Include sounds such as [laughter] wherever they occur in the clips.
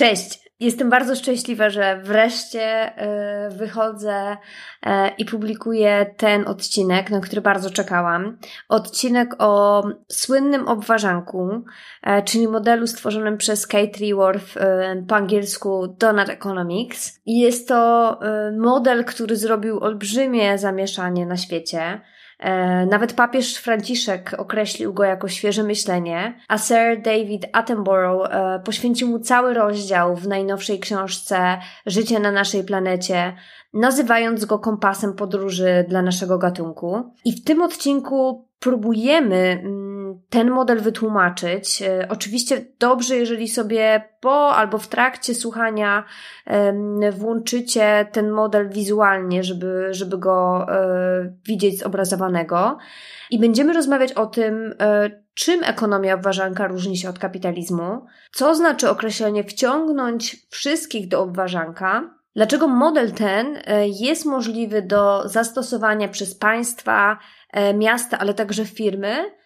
Cześć! Jestem bardzo szczęśliwa, że wreszcie e, wychodzę e, i publikuję ten odcinek, na który bardzo czekałam. Odcinek o słynnym obważanku, e, czyli modelu stworzonym przez Kate Reworth, po angielsku Donut Economics. Jest to model, który zrobił olbrzymie zamieszanie na świecie. E, nawet papież Franciszek określił go jako świeże myślenie, a Sir David Attenborough e, poświęcił mu cały rozdział w najnowszej książce Życie na naszej planecie, nazywając go kompasem podróży dla naszego gatunku. I w tym odcinku próbujemy mm, ten model wytłumaczyć. E, oczywiście dobrze, jeżeli sobie po albo w trakcie słuchania włączycie ten model wizualnie, żeby, żeby go e, widzieć zobrazowanego. I będziemy rozmawiać o tym, e, czym ekonomia obważanka różni się od kapitalizmu, co znaczy określenie wciągnąć wszystkich do obważanka, Dlaczego model ten jest możliwy do zastosowania przez państwa, miasta, ale także firmy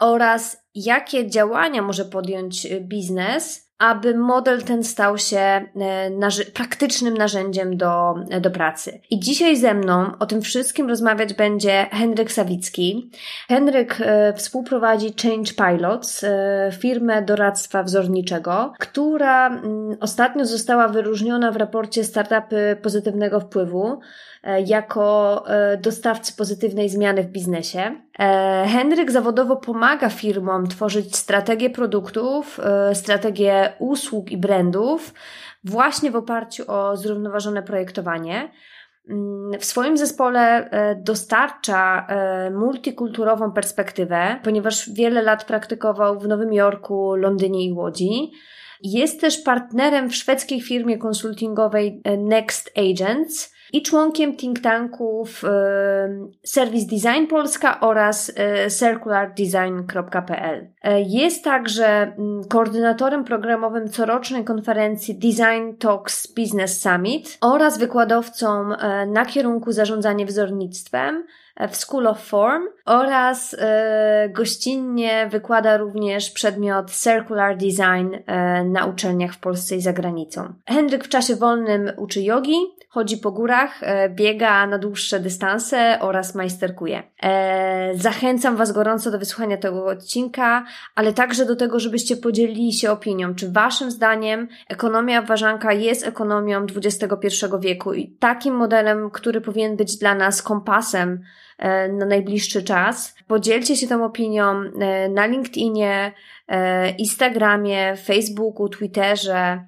oraz jakie działania może podjąć biznes, aby model ten stał się e, narzy- praktycznym narzędziem do, do pracy. I dzisiaj ze mną o tym wszystkim rozmawiać będzie Henryk Sawicki. Henryk współprowadzi Change Pilots, firmę doradztwa wzorniczego, która mm, ostatnio została wyróżniona w raporcie Startupy Pozytywnego Wpływu jako e, dostawcy pozytywnej zmiany w biznesie. E, Henryk zawodowo pomaga firmom tworzyć strategie produktów, strategie usług i brandów właśnie w oparciu o zrównoważone projektowanie. Mm, w swoim zespole e, dostarcza e, multikulturową perspektywę, ponieważ wiele lat praktykował w Nowym Jorku, Londynie i Łodzi. Jest też partnerem w szwedzkiej firmie konsultingowej e, Next Agents, i członkiem think tanków Service Design Polska oraz e, circulardesign.pl. E, jest także mm, koordynatorem programowym corocznej konferencji Design Talks Business Summit oraz wykładowcą e, na kierunku zarządzanie wzornictwem w School of Form oraz e, gościnnie wykłada również przedmiot Circular Design e, na uczelniach w Polsce i za granicą. Hendryk w czasie wolnym uczy jogi, chodzi po górach, e, biega na dłuższe dystanse oraz majsterkuje. Zachęcam Was gorąco do wysłuchania tego odcinka, ale także do tego, żebyście podzielili się opinią, czy Waszym zdaniem ekonomia ważanka jest ekonomią XXI wieku i takim modelem, który powinien być dla nas kompasem na najbliższy czas. Podzielcie się tą opinią e, na LinkedInie, e, Instagramie, Facebooku, Twitterze,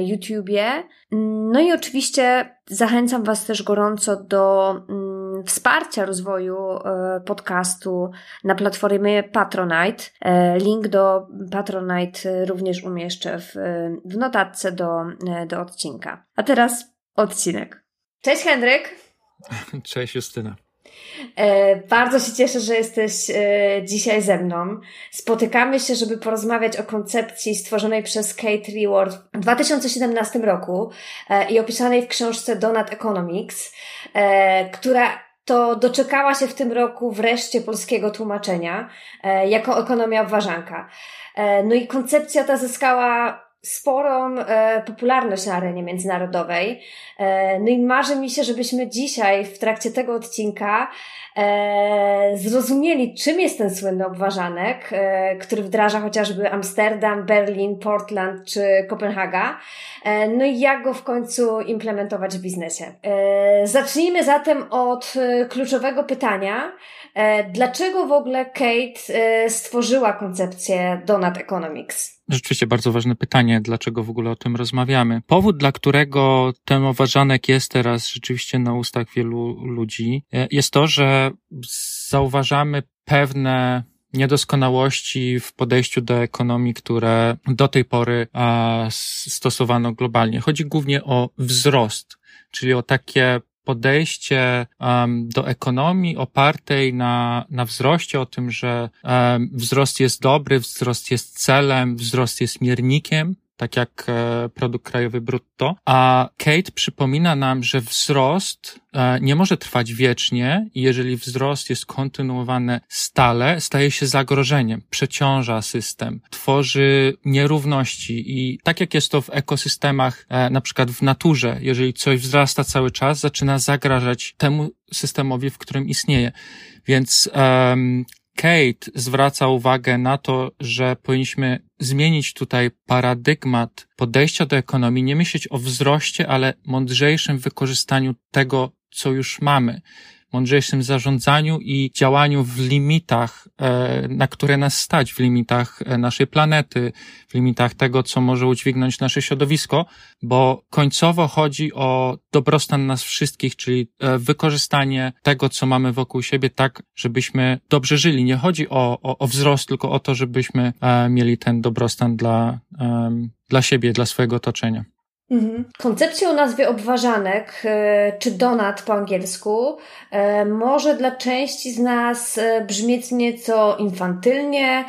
YouTubie. No i oczywiście zachęcam Was też gorąco do mm, wsparcia rozwoju podcastu na platformie Patronite. Link do Patronite również umieszczę w, w notatce do, do odcinka. A teraz odcinek. Cześć Henryk. [laughs] Cześć Justyna. E, bardzo się cieszę, że jesteś e, dzisiaj ze mną. Spotykamy się, żeby porozmawiać o koncepcji stworzonej przez Kate Reward w 2017 roku e, i opisanej w książce Donut Economics, która to doczekała się w tym roku wreszcie polskiego tłumaczenia jako ekonomia obważanka. No i koncepcja ta zyskała sporą e, popularność na arenie międzynarodowej. E, no i marzy mi się, żebyśmy dzisiaj w trakcie tego odcinka e, zrozumieli, czym jest ten słynny obważanek, e, który wdraża chociażby Amsterdam, Berlin, Portland czy Kopenhaga. E, no i jak go w końcu implementować w biznesie. E, zacznijmy zatem od kluczowego pytania. Dlaczego w ogóle Kate stworzyła koncepcję Donut Economics? Rzeczywiście bardzo ważne pytanie, dlaczego w ogóle o tym rozmawiamy. Powód, dla którego ten jest teraz rzeczywiście na ustach wielu ludzi, e, jest to, że zauważamy pewne niedoskonałości w podejściu do ekonomii, które do tej pory stosowano globalnie. Chodzi głównie o wzrost, czyli o takie podejście um, do ekonomii opartej na, na wzroście, o tym, że um, wzrost jest dobry, wzrost jest celem, wzrost jest miernikiem, tak jak e, produkt krajowy brutto. A Kate przypomina nam, że wzrost e, nie może trwać wiecznie i jeżeli wzrost jest kontynuowany stale, staje się zagrożeniem, przeciąża system, tworzy nierówności i tak jak jest to w ekosystemach, e, na przykład w naturze, jeżeli coś wzrasta cały czas, zaczyna zagrażać temu systemowi, w którym istnieje. Więc um, Kate zwraca uwagę na to, że powinniśmy zmienić tutaj paradygmat podejścia do ekonomii, nie myśleć o wzroście, ale mądrzejszym wykorzystaniu tego, co już mamy mądrzejszym zarządzaniu i działaniu w limitach, e, na które nas stać, w limitach e, naszej planety, w limitach tego, co może udźwignąć nasze środowisko, bo końcowo chodzi o dobrostan nas wszystkich, czyli e, wykorzystanie tego, co mamy wokół siebie, tak, żebyśmy dobrze żyli. Nie chodzi o, o, o wzrost, tylko o to, żebyśmy mieli ten dobrostan dla, dla siebie, dla swojego otoczenia. Mhm. Koncepcja o nazwie obważanek, e, czy donat po angielsku, e, może dla części z nas e, brzmieć nieco infantylnie.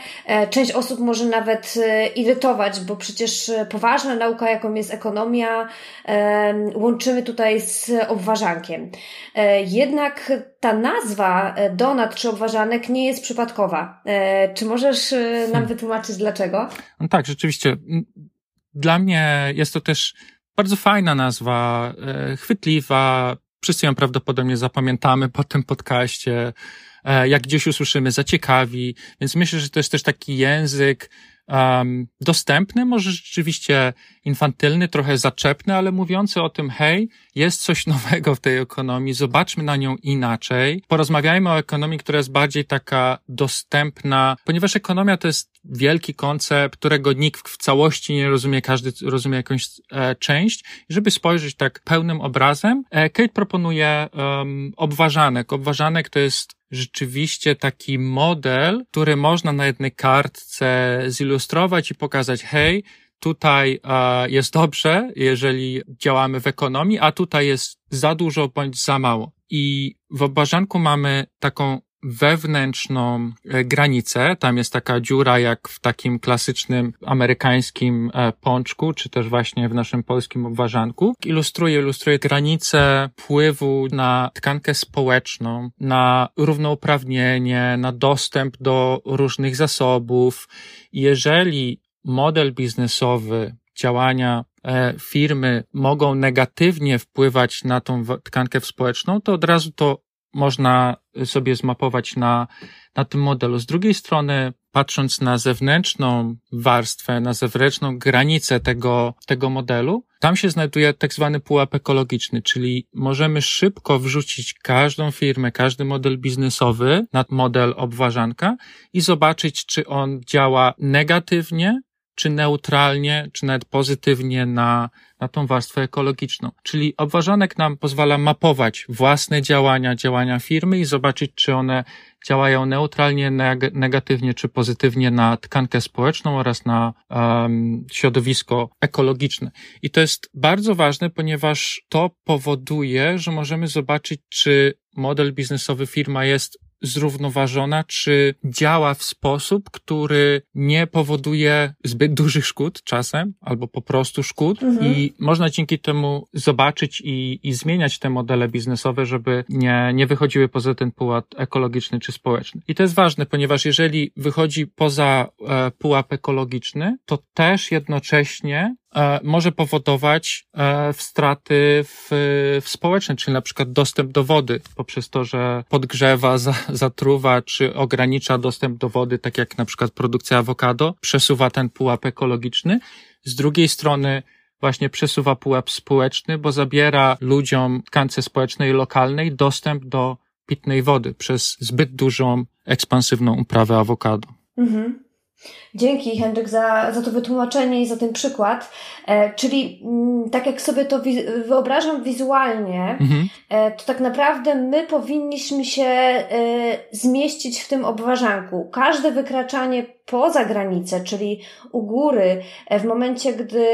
Część osób może nawet irytować, bo przecież poważna nauka, jaką jest ekonomia, łączymy tutaj z obważankiem. Jednak ta nazwa donat czy obważanek nie jest przypadkowa. Czy możesz nam hmm. wytłumaczyć dlaczego? No tak, rzeczywiście dla mnie jest to też bardzo fajna nazwa, e, chwytliwa. Wszyscy ją prawdopodobnie zapamiętamy po tym podcaście. E, jak gdzieś usłyszymy, zaciekawi. Więc myślę, że to jest też taki język, um, dostępny, może rzeczywiście infantylny, trochę zaczepny, ale mówiący o tym, hej, jest coś [laughs] nowego w tej ekonomii, zobaczmy na nią inaczej. Porozmawiajmy o ekonomii, która jest bardziej taka dostępna, ponieważ ekonomia to jest wielki koncept, którego nikt w całości nie rozumie, każdy rozumie jakąś e, część. Żeby spojrzeć tak pełnym obrazem, e, Kate proponuje um, obważanek. Obważanek to jest rzeczywiście taki model, który można na jednej kartce zilustrować i pokazać, hej, tutaj e, jest dobrze, jeżeli działamy w ekonomii, a tutaj jest za dużo bądź za mało. I w obważanku mamy taką wewnętrzną e, granicę. Tam jest taka dziura jak w takim klasycznym amerykańskim e, pączku, czy też właśnie w naszym polskim obważanku. Ilustruje, ilustruje granicę wpływu na tkankę społeczną, na równouprawnienie, na dostęp do różnych zasobów. Jeżeli model biznesowy działania e, firmy mogą negatywnie wpływać na tą tkankę społeczną, to od razu to można sobie zmapować na, na tym modelu. Z drugiej strony, patrząc na zewnętrzną warstwę, na zewnętrzną granicę tego, tego modelu, tam się znajduje tak zwany pułap ekologiczny, czyli możemy szybko wrzucić każdą firmę, każdy model biznesowy na model obważanka i zobaczyć, czy on działa negatywnie czy neutralnie, czy nawet pozytywnie na, na tą warstwę ekologiczną. Czyli obważanek nam pozwala mapować własne działania, działania firmy i zobaczyć, czy one działają neutralnie, neg negatywnie czy pozytywnie na tkankę społeczną oraz na um, środowisko ekologiczne. I to jest bardzo ważne, ponieważ to powoduje, że możemy zobaczyć, czy model biznesowy firma jest zrównoważona, czy działa w sposób, który nie powoduje zbyt dużych szkód czasem, albo po prostu szkód mhm. i można dzięki temu zobaczyć i, i zmieniać te modele biznesowe, żeby nie, nie wychodziły poza ten pułap ekologiczny czy społeczny. I to jest ważne, ponieważ jeżeli wychodzi poza e, pułap ekologiczny, to też jednocześnie może powodować e, straty w, w społeczne, czyli na przykład dostęp do wody poprzez to, że podgrzewa, [laughs] zatruwa czy ogranicza dostęp do wody, tak jak na przykład produkcja awokado, przesuwa ten pułap ekologiczny. Z drugiej strony właśnie przesuwa pułap społeczny, bo zabiera ludziom tkance społecznej lokalnej dostęp do pitnej wody przez zbyt dużą, ekspansywną uprawę awokado. Mhm. Dzięki Henryk za, za to wytłumaczenie i za ten przykład. E, czyli m, mm, tak jak sobie to wi wyobrażam wizualnie, mhm. e, to tak naprawdę my powinniśmy się e, zmieścić w tym obwarzanku. Każde wykraczanie poza granicę, czyli u góry, e, w momencie, gdy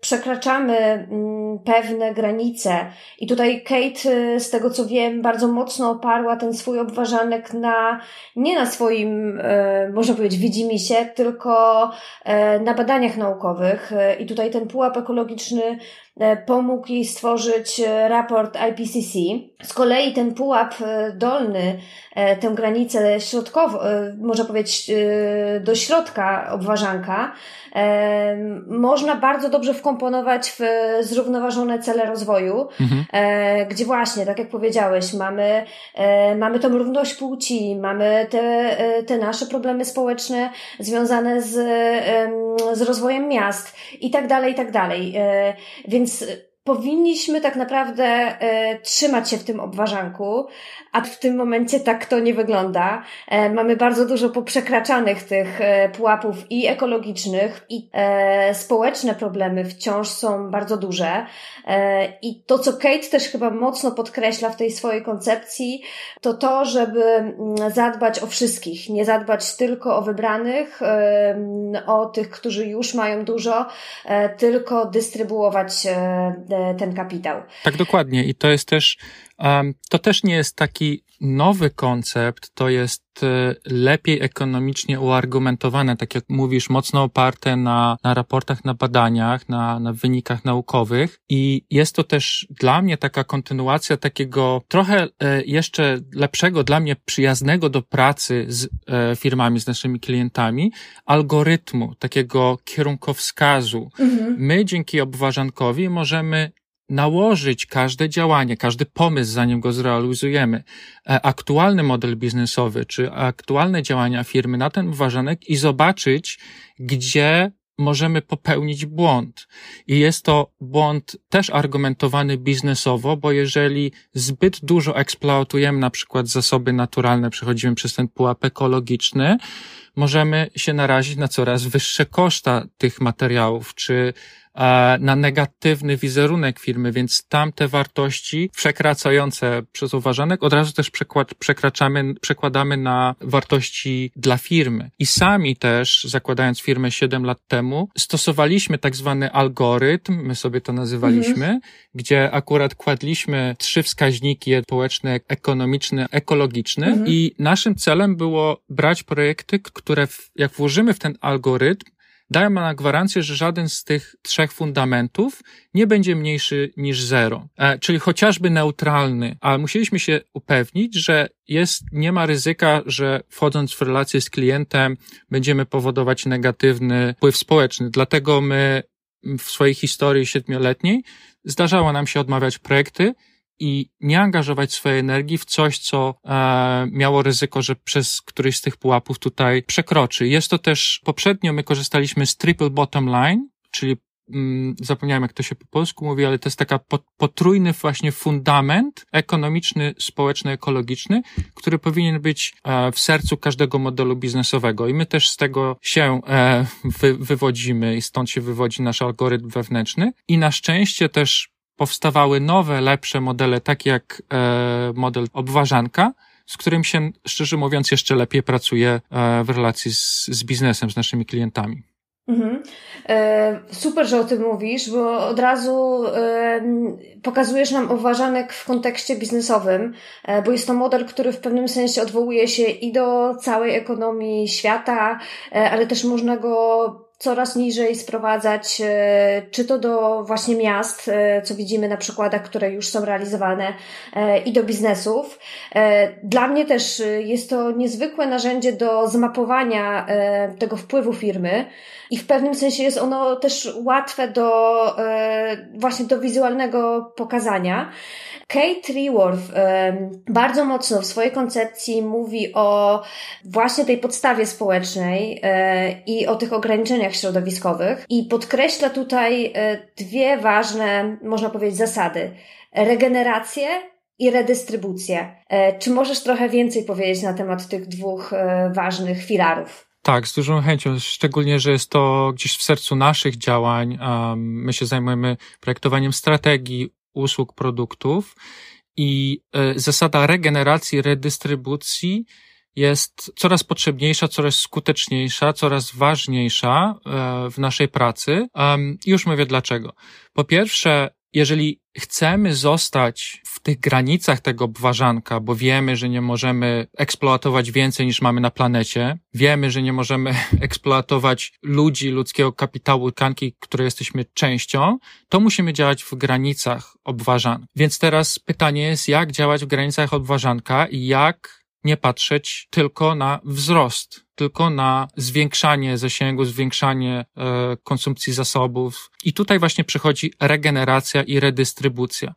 przekraczamy mm, pewne granice. I tutaj Kate, e, z tego co wiem, bardzo mocno oparła ten swój obważanek na, nie na swoim, e, można powiedzieć, widzimisię, tylko na badaniach naukowych. I tutaj ten pułap ekologiczny pomógł jej stworzyć raport IPCC. Z kolei ten pułap dolny, tę granicę środkową, można powiedzieć do środka obważanka, można bardzo dobrze wkomponować w zrównoważone cele rozwoju, mhm. E, gdzie właśnie, tak jak powiedziałeś, mamy, e, mamy tą równość płci, mamy te, e, te nasze problemy społeczne związane z, z rozwojem miast i tak dalej, i tak dalej. Więc powinniśmy tak naprawdę e, trzymać się w tym obważanku, a w tym momencie tak to nie wygląda. E, mamy bardzo dużo poprzekraczanych tych e, pułapów i ekologicznych, i e, społeczne problemy wciąż są bardzo duże. E, I to, co Kate też chyba mocno podkreśla w tej swojej koncepcji, to to, żeby mm, zadbać o wszystkich, nie zadbać tylko o wybranych, e, o tych, którzy już mają dużo, tylko dystrybuować E, ten kapitał. Tak, dokładnie. I to jest też, to też nie jest taki nowy koncept, to jest e, lepiej ekonomicznie uargumentowane, tak jak mówisz, mocno oparte na, na raportach, na badaniach, na, na wynikach naukowych. I jest to też dla mnie taka kontynuacja takiego trochę e, jeszcze lepszego, dla mnie przyjaznego do pracy z firmami, z naszymi klientami, algorytmu, takiego kierunkowskazu. Mhm. My dzięki obważankowi możemy nałożyć każde działanie, każdy pomysł, zanim go zrealizujemy, e, aktualny model biznesowy czy aktualne działania firmy na ten ważanek i zobaczyć, gdzie możemy popełnić błąd. I jest to błąd też argumentowany biznesowo, bo jeżeli zbyt dużo eksploatujemy na przykład zasoby naturalne, przechodzimy przez ten pułap ekologiczny, możemy się narazić na coraz wyższe koszta tych materiałów, czy na negatywny wizerunek firmy, więc tam te wartości przekraczające przez uważanek od razu też przekraczamy, przekładamy na wartości dla firmy. I sami też, zakładając firmę 7 lat temu, stosowaliśmy tak zwany algorytm, my sobie to nazywaliśmy, mhm. gdzie akurat kładliśmy trzy wskaźniki społeczne, ekonomiczne, ekologiczne mhm. i naszym celem było brać projekty, które jak włożymy w ten algorytm, dają nam gwarancję, że żaden z tych trzech fundamentów nie będzie mniejszy niż zero, e, czyli chociażby neutralny, ale musieliśmy się upewnić, że jest, nie ma ryzyka, że wchodząc w relację z klientem będziemy powodować negatywny wpływ społeczny. Dlatego my w swojej historii siedmioletniej zdarzało nam się odmawiać projekty, i nie angażować swojej energii w coś, co e, miało ryzyko, że przez któryś z tych pułapów tutaj przekroczy. Jest to też, poprzednio my korzystaliśmy z triple bottom line, czyli mm, zapomniałem jak to się po polsku mówi, ale to jest taka potrójny właśnie fundament ekonomiczny, społeczny, ekologiczny, który powinien być e, w sercu każdego modelu biznesowego. I my też z tego się e, wy, wywodzimy i stąd się wywodzi nasz algorytm wewnętrzny. I na szczęście też powstawały nowe, lepsze modele, takie jak e, model obważanka, z którym się, szczerze mówiąc, jeszcze lepiej pracuje e, w relacji z, z biznesem, z naszymi klientami. Mhm. E, super, że o tym mówisz, bo od razu pokazujesz nam obważanek w kontekście biznesowym, bo jest to model, który w pewnym sensie odwołuje się i do całej ekonomii świata, ale też można go coraz niżej sprowadzać, e, czy to do właśnie miast, e, co widzimy na przykładach, które już są realizowane, e, i do biznesów. Dla mnie też jest to niezwykłe narzędzie do zmapowania tego wpływu firmy i w pewnym sensie jest ono też łatwe do właśnie do wizualnego pokazania. Kate Reworth bardzo mocno w swojej koncepcji mówi o właśnie tej podstawie społecznej i o tych ograniczeniach środowiskowych i podkreśla tutaj e, dwie ważne, można powiedzieć, zasady. Regenerację i redystrybucję. E, czy możesz trochę więcej powiedzieć na temat tych dwóch e, ważnych filarów? Tak, z dużą chęcią, szczególnie, że jest to gdzieś w sercu naszych działań. My się zajmujemy projektowaniem strategii, usług, produktów i zasada regeneracji, redystrybucji jest coraz potrzebniejsza, coraz skuteczniejsza, coraz ważniejsza e, w naszej pracy. Już mówię dlaczego. Po pierwsze, jeżeli chcemy zostać w tych granicach tego obważanka, bo wiemy, że nie możemy eksploatować więcej niż mamy na planecie, wiemy, że nie możemy [laughs] eksploatować ludzi, ludzkiego kapitału, tkanki, której jesteśmy częścią, to musimy działać w granicach obważanka. Więc teraz pytanie jest, jak działać w granicach obważanka i jak nie patrzeć tylko na wzrost, tylko na zwiększanie zasięgu, zwiększanie e, konsumpcji zasobów. I tutaj właśnie przychodzi regeneracja i redystrybucja.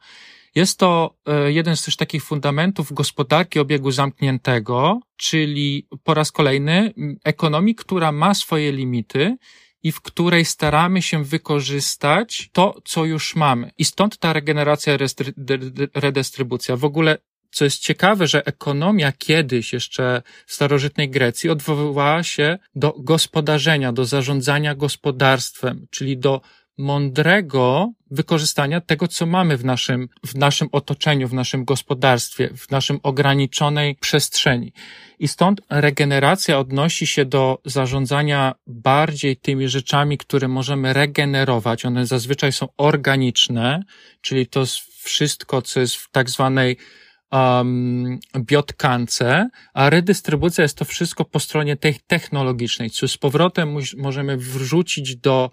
Jest to e, jeden z też takich fundamentów gospodarki obiegu zamkniętego, czyli po raz kolejny ekonomii, która ma swoje limity i w której staramy się wykorzystać to, co już mamy. I stąd ta regeneracja, redystrybucja. W ogóle co jest ciekawe, że ekonomia kiedyś jeszcze w starożytnej Grecji odwoływała się do gospodarzenia, do zarządzania gospodarstwem, czyli do mądrego wykorzystania tego, co mamy w naszym, w naszym otoczeniu, w naszym gospodarstwie, w naszym ograniczonej przestrzeni. I stąd regeneracja odnosi się do zarządzania bardziej tymi rzeczami, które możemy regenerować. One zazwyczaj są organiczne, czyli to wszystko, co jest w tak zwanej um, biotkance, a redystrybucja jest to wszystko po stronie tej technologicznej, co z powrotem możemy wrzucić do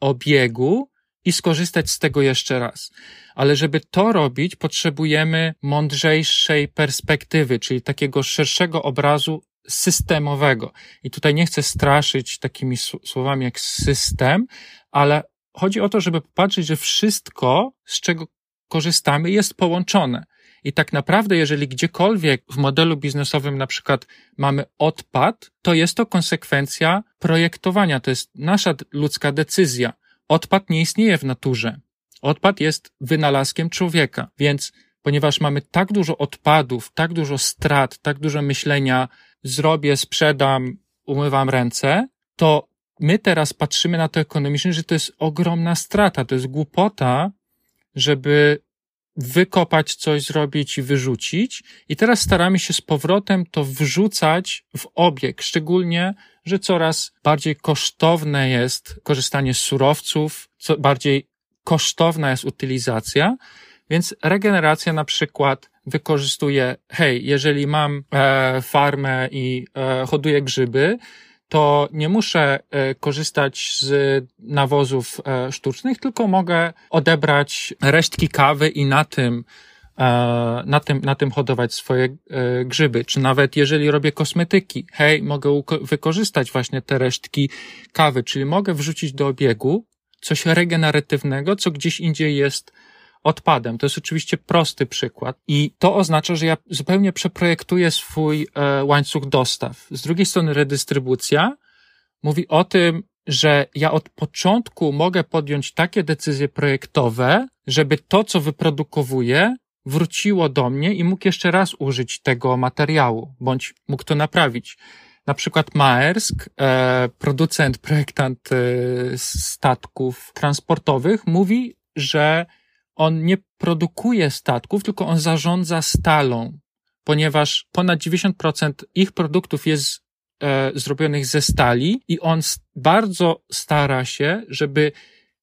obiegu i skorzystać z tego jeszcze raz. Ale żeby to robić, potrzebujemy mądrzejszej perspektywy, czyli takiego szerszego obrazu systemowego. I tutaj nie chcę straszyć takimi słowami jak system, ale chodzi o to, żeby popatrzeć, że wszystko, z czego korzystamy, jest połączone. I tak naprawdę, jeżeli gdziekolwiek w modelu biznesowym na przykład mamy odpad, to jest to konsekwencja projektowania. To jest nasza ludzka decyzja. Odpad nie istnieje w naturze. Odpad jest wynalazkiem człowieka. Więc ponieważ mamy tak dużo odpadów, tak dużo strat, tak dużo myślenia, zrobię, sprzedam, umywam ręce, to my teraz patrzymy na to ekonomicznie, że to jest ogromna strata, to jest głupota, żeby wykopać coś, zrobić i wyrzucić. I teraz staramy się z powrotem to wrzucać w obieg, szczególnie, że coraz bardziej kosztowne jest korzystanie z surowców, co bardziej kosztowna jest utylizacja, więc regeneracja na przykład wykorzystuje, hej, jeżeli mam e, farmę i e, hoduję grzyby, to nie muszę e, korzystać z nawozów e, sztucznych, tylko mogę odebrać resztki kawy i na tym e, na tym, na tym hodować swoje grzyby, czy nawet jeżeli robię kosmetyki, hej, mogę wykorzystać właśnie te resztki kawy, czyli mogę wrzucić do obiegu coś regeneratywnego, co gdzieś indziej jest odpadem. To jest oczywiście prosty przykład i to oznacza, że ja zupełnie przeprojektuję swój e, łańcuch dostaw. Z drugiej strony redystrybucja mówi o tym, że ja od początku mogę podjąć takie decyzje projektowe, żeby to, co wyprodukowuję, wróciło do mnie i mógł jeszcze raz użyć tego materiału, bądź mógł to naprawić. Na przykład Maersk, e, producent, projektant e, statków transportowych, mówi, że on nie produkuje statków, tylko on zarządza stalą, ponieważ ponad 90% ich produktów jest e, zrobionych ze stali i on bardzo stara się, żeby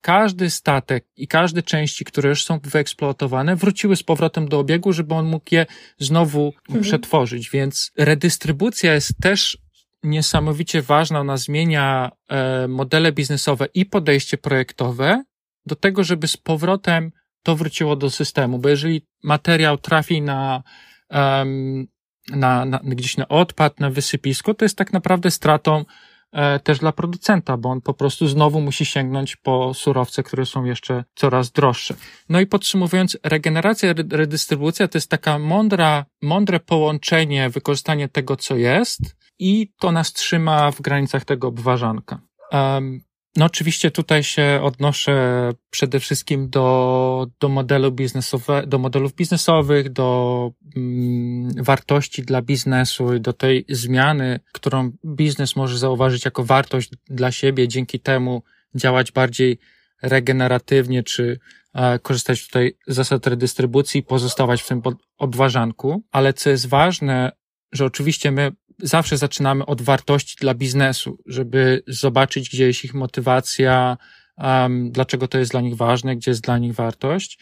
każdy statek i każde części, które już są wyeksploatowane, wróciły z powrotem do obiegu, żeby on mógł je znowu mhm. przetworzyć. Więc redystrybucja jest też niesamowicie ważna. Ona zmienia e, modele biznesowe i podejście projektowe do tego, żeby z powrotem to wróciło do systemu, bo jeżeli materiał trafi na, um, na, na gdzieś na odpad, na wysypisko, to jest tak naprawdę stratą e, też dla producenta, bo on po prostu znowu musi sięgnąć po surowce, które są jeszcze coraz droższe. No i podsumowując, regeneracja, redystrybucja to jest taka mądra, mądre połączenie, wykorzystanie tego, co jest i to nas trzyma w granicach tego obważanka. Um, no oczywiście tutaj się odnoszę przede wszystkim do, do modelu biznesowe, do modelów biznesowych, do mm, wartości dla biznesu i do tej zmiany, którą biznes może zauważyć jako wartość dla siebie, dzięki temu działać bardziej regeneratywnie, czy e, korzystać tutaj z zasad redystrybucji, pozostawać w tym obważanku. Ale co jest ważne, że oczywiście my zawsze zaczynamy od wartości dla biznesu, żeby zobaczyć, gdzie jest ich motywacja, um, dlaczego to jest dla nich ważne, gdzie jest dla nich wartość,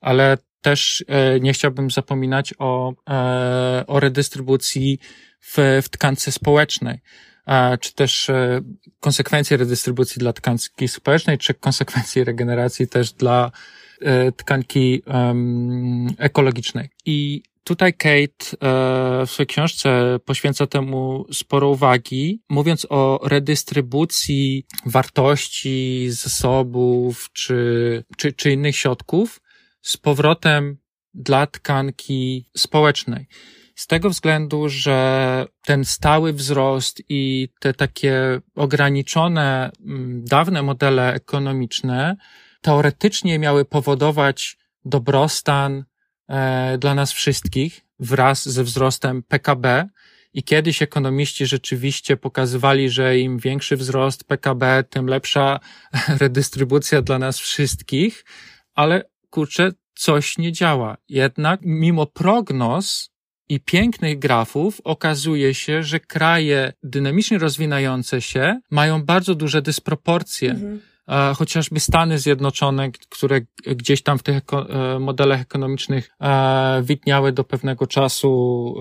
ale też e, nie chciałbym zapominać o, e, o redystrybucji w, w tkance społecznej, czy też e, konsekwencje redystrybucji dla tkanki społecznej, czy konsekwencje regeneracji też dla e, tkanki ekologicznej. I Tutaj Kate e, w swojej książce poświęca temu sporo uwagi, mówiąc o redystrybucji wartości, zasobów czy, czy, czy innych środków z powrotem dla tkanki społecznej. Z tego względu, że ten stały wzrost i te takie ograniczone, mm, dawne modele ekonomiczne teoretycznie miały powodować dobrostan, dla nas wszystkich wraz ze wzrostem PKB. I kiedyś ekonomiści rzeczywiście pokazywali, że im większy wzrost PKB, tym lepsza [laughs] redystrybucja dla nas wszystkich, ale kurczę, coś nie działa. Jednak mimo prognoz i pięknych grafów okazuje się, że kraje dynamicznie rozwijające się mają bardzo duże dysproporcje. Mhm chociażby Stany Zjednoczone, które gdzieś tam w tych e, modelach ekonomicznych e, widniały do pewnego czasu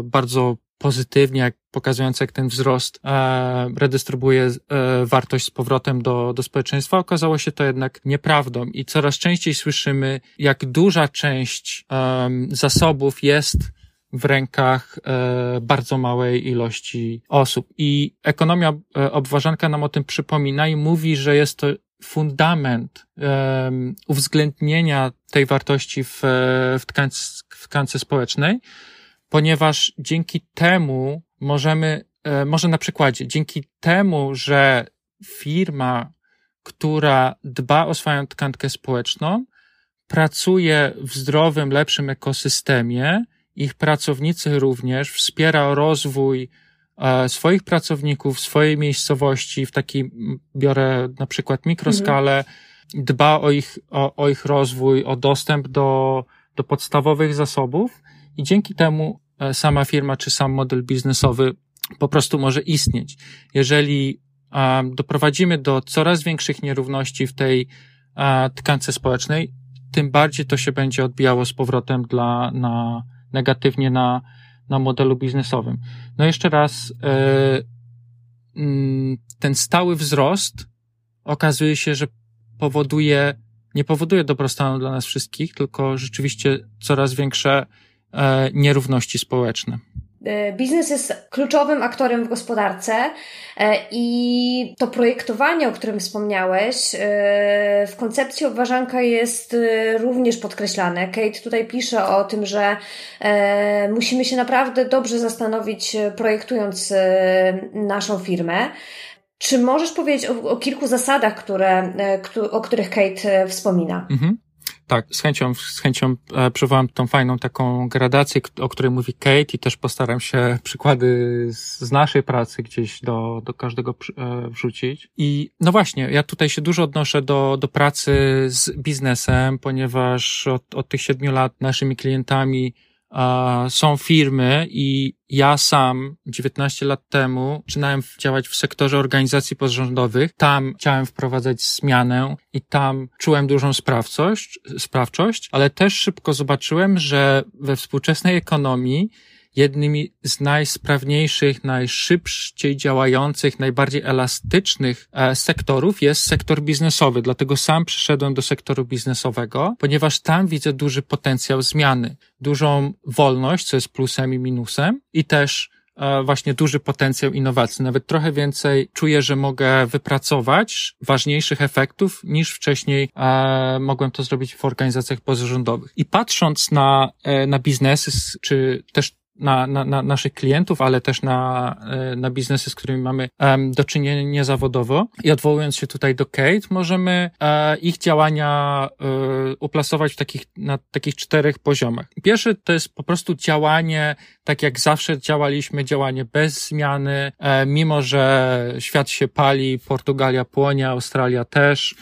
e, bardzo pozytywnie, jak pokazując, jak ten wzrost e, redystrybuuje e, wartość z powrotem do, do społeczeństwa, okazało się to jednak nieprawdą i coraz częściej słyszymy, jak duża część e, zasobów jest w rękach e, bardzo małej ilości osób. I ekonomia e, obważanka nam o tym przypomina i mówi, że jest to fundament um, uwzględnienia tej wartości w, w, tkance, w tkance społecznej, ponieważ dzięki temu możemy, e, może na przykładzie, dzięki temu, że firma, która dba o swoją tkankę społeczną, pracuje w zdrowym, lepszym ekosystemie, ich pracownicy również, wspiera rozwój e, swoich pracowników, swojej miejscowości, w takiej, biorę na przykład mikroskalę, mhm. dba o ich, o, o ich rozwój, o dostęp do, do podstawowych zasobów i dzięki temu e, sama firma czy sam model biznesowy po prostu może istnieć. Jeżeli um, doprowadzimy do coraz większych nierówności w tej tkance społecznej, tym bardziej to się będzie odbijało z powrotem dla, na, negatywnie na, na modelu biznesowym. No jeszcze raz, e, mm, ten stały wzrost okazuje się, że powoduje, nie powoduje dobrostanu dla nas wszystkich, tylko rzeczywiście coraz większe e, nierówności społeczne. E, biznes jest kluczowym aktorem w gospodarce e, i to projektowanie, o którym wspomniałeś, e, w koncepcji obważanka jest również podkreślane. Kate tutaj pisze o tym, że musimy się naprawdę dobrze zastanowić, projektując naszą firmę. Czy możesz powiedzieć o, o kilku zasadach, które, o których Kate wspomina? Mhm. Tak, z chęcią, z chęcią e, przywołam tą fajną taką gradację, o której mówi Kate i też postaram się przykłady z naszej pracy gdzieś do, do każdego e, wrzucić. I no właśnie, ja tutaj się dużo odnoszę do, do pracy z biznesem, ponieważ od, od tych siedmiu lat naszymi klientami są firmy i ja sam 19 lat temu zaczynałem działać w sektorze organizacji pozarządowych. Tam chciałem wprowadzać zmianę i tam czułem dużą sprawczość, sprawczość, ale też szybko zobaczyłem, że we współczesnej ekonomii jednymi z najsprawniejszych, najszybciej działających, najbardziej elastycznych e, sektorów jest sektor biznesowy. Dlatego sam przyszedłem do sektoru biznesowego, ponieważ tam widzę duży potencjał zmiany, dużą wolność, co jest plusem i minusem, i też e, właśnie duży potencjał innowacji. Nawet trochę więcej czuję, że mogę wypracować ważniejszych efektów niż wcześniej e, mogłem to zrobić w organizacjach pozarządowych. I patrząc na, na biznesy, czy też na, na, na naszych klientów, ale też na, e, na biznesy, z którymi mamy um, do czynienia zawodowo. I odwołując się tutaj do Kate, możemy e, ich działania e, uplasować w takich, na takich czterech poziomach. Pierwszy to jest po prostu działanie, tak jak zawsze działaliśmy, działanie bez zmiany, e, mimo że świat się pali, Portugalia płonie, Australia też,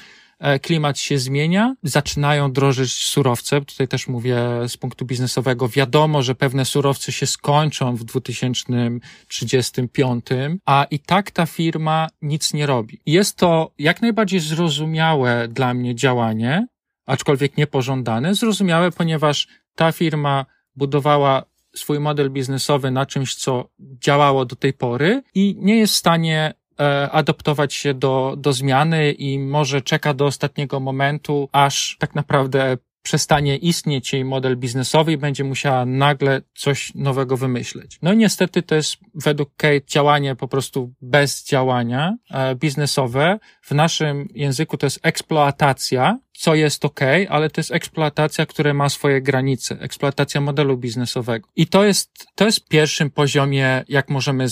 klimat się zmienia, zaczynają drożyć surowce. Tutaj też mówię z punktu biznesowego. Wiadomo, że pewne surowce się skończą w 2035, a i tak ta firma nic nie robi. Jest to jak najbardziej zrozumiałe dla mnie działanie, aczkolwiek niepożądane. Zrozumiałe, ponieważ ta firma budowała swój model biznesowy na czymś, co działało do tej pory i nie jest w stanie E, adaptować się do, do zmiany i może czeka do ostatniego momentu, aż tak naprawdę przestanie istnieć jej model biznesowy i będzie musiała nagle coś nowego wymyśleć. No i niestety to jest według Kate działanie po prostu bez działania e, biznesowe. W naszym języku to jest eksploatacja, co jest ok, ale to jest eksploatacja, która ma swoje granice, eksploatacja modelu biznesowego. I to jest, to jest pierwszym poziomie, jak możemy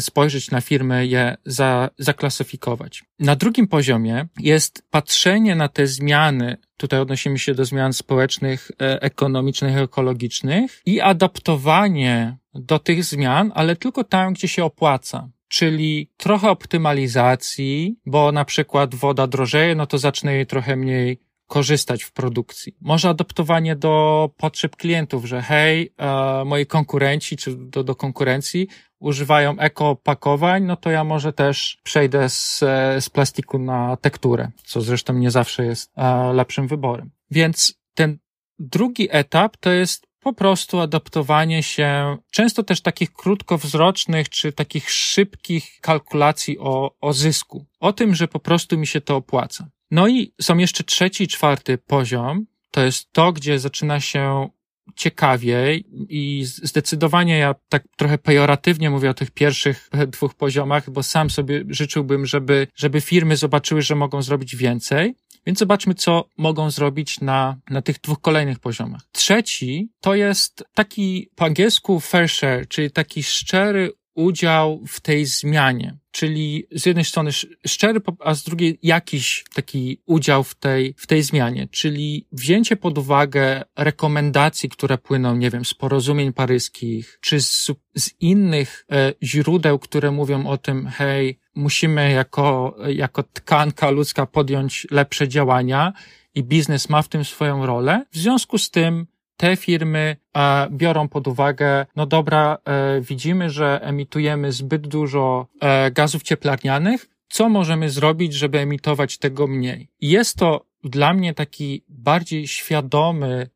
spojrzeć na firmy, je za, zaklasyfikować. Na drugim poziomie jest patrzenie na te zmiany, tutaj odnosimy się do zmian społecznych, e, ekonomicznych, ekologicznych i adaptowanie do tych zmian, ale tylko tam, gdzie się opłaca czyli trochę optymalizacji, bo na przykład woda drożeje, no to zacznę jej trochę mniej korzystać w produkcji. Może adaptowanie do potrzeb klientów, że hej, e, moi konkurenci, czy do, do konkurencji używają ekopakowań, no to ja może też przejdę z, e, z plastiku na tekturę, co zresztą nie zawsze jest e, lepszym wyborem. Więc ten drugi etap to jest po prostu adaptowanie się, często też takich krótkowzrocznych czy takich szybkich kalkulacji o, o zysku. O tym, że po prostu mi się to opłaca. No i są jeszcze trzeci czwarty poziom. To jest to, gdzie zaczyna się ciekawiej i zdecydowanie ja tak trochę pejoratywnie mówię o tych pierwszych [laughs] dwóch poziomach, bo sam sobie życzyłbym, żeby, żeby firmy zobaczyły, że mogą zrobić więcej. Więc zobaczmy, co mogą zrobić na, na tych dwóch kolejnych poziomach. Trzeci to jest taki po angielsku fair share, czyli taki szczery udział w tej zmianie. Czyli z jednej strony szczery, a z drugiej jakiś taki udział w tej, w tej zmianie. Czyli wzięcie pod uwagę rekomendacji, które płyną, nie wiem, z porozumień paryskich, czy z, z innych e, źródeł, które mówią o tym, hej, musimy jako, jako tkanka ludzka podjąć lepsze działania i biznes ma w tym swoją rolę. W związku z tym te firmy e, biorą pod uwagę, no dobra, e, widzimy, że emitujemy zbyt dużo e, gazów cieplarnianych, co możemy zrobić, żeby emitować tego mniej? Jest to dla mnie taki bardziej świadomy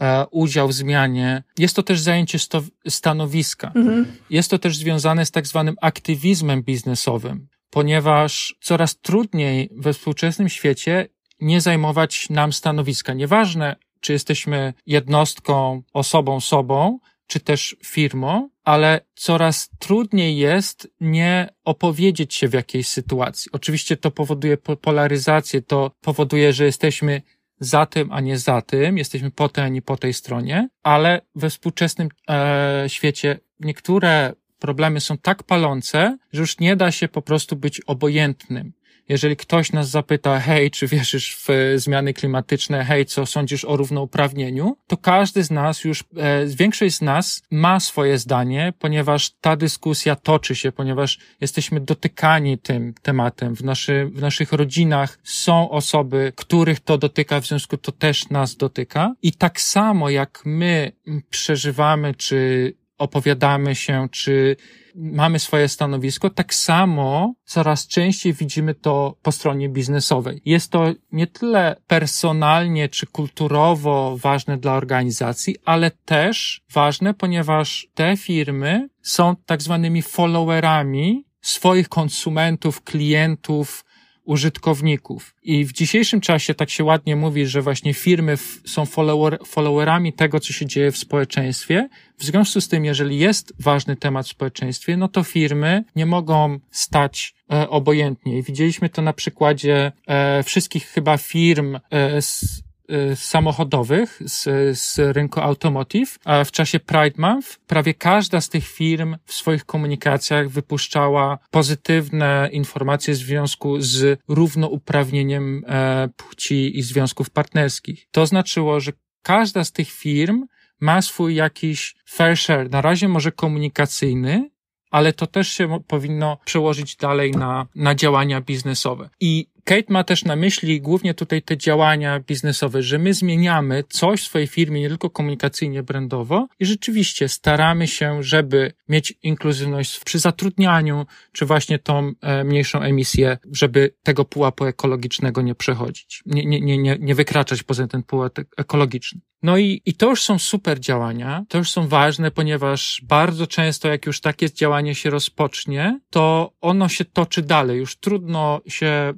e, udział w zmianie. Jest to też zajęcie sto, stanowiska. Mhm. Jest to też związane z tak zwanym aktywizmem biznesowym, ponieważ coraz trudniej we współczesnym świecie nie zajmować nam stanowiska. Nieważne, czy jesteśmy jednostką, osobą, sobą, czy też firmą, ale coraz trudniej jest nie opowiedzieć się w jakiejś sytuacji. Oczywiście to powoduje polaryzację, to powoduje, że jesteśmy za tym, a nie za tym, jesteśmy po tej, a nie po tej stronie, ale we współczesnym e, świecie niektóre problemy są tak palące, że już nie da się po prostu być obojętnym jeżeli ktoś nas zapyta, hej, czy wierzysz w e, zmiany klimatyczne, hej, co sądzisz o równouprawnieniu, to każdy z nas już, e, większość z nas ma swoje zdanie, ponieważ ta dyskusja toczy się, ponieważ jesteśmy dotykani tym tematem. W, naszy, w naszych rodzinach są osoby, których to dotyka, w związku to też nas dotyka. I tak samo jak my przeżywamy, czy opowiadamy się, czy mamy swoje stanowisko, tak samo coraz częściej widzimy to po stronie biznesowej. Jest to nie tyle personalnie czy kulturowo ważne dla organizacji, ale też ważne, ponieważ te firmy są tak zwanymi followerami swoich konsumentów, klientów, użytkowników. I w dzisiejszym czasie tak się ładnie mówi, że właśnie firmy są follower, followerami tego, co się dzieje w społeczeństwie. W związku z tym, jeżeli jest ważny temat w społeczeństwie, no to firmy nie mogą stać e, obojętnie. I widzieliśmy to na przykładzie e, wszystkich chyba firm e, z samochodowych z, z rynku automotive. A w czasie Pride Month prawie każda z tych firm w swoich komunikacjach wypuszczała pozytywne informacje w związku z równouprawnieniem e, płci i związków partnerskich. To znaczyło, że każda z tych firm ma swój jakiś fair share, na razie może komunikacyjny, ale to też się powinno przełożyć dalej na, na działania biznesowe. I Kate ma też na myśli głównie tutaj te działania biznesowe, że my zmieniamy coś w swojej firmie nie tylko komunikacyjnie, brandowo i rzeczywiście staramy się, żeby mieć inkluzywność przy zatrudnianiu, czy właśnie tą e, mniejszą emisję, żeby tego pułapu ekologicznego nie przechodzić, nie, nie, nie, nie, nie wykraczać poza ten pułap ekologiczny. No i, i to już są super działania, to już są ważne, ponieważ bardzo często jak już takie działanie się rozpocznie, to ono się toczy dalej, już trudno się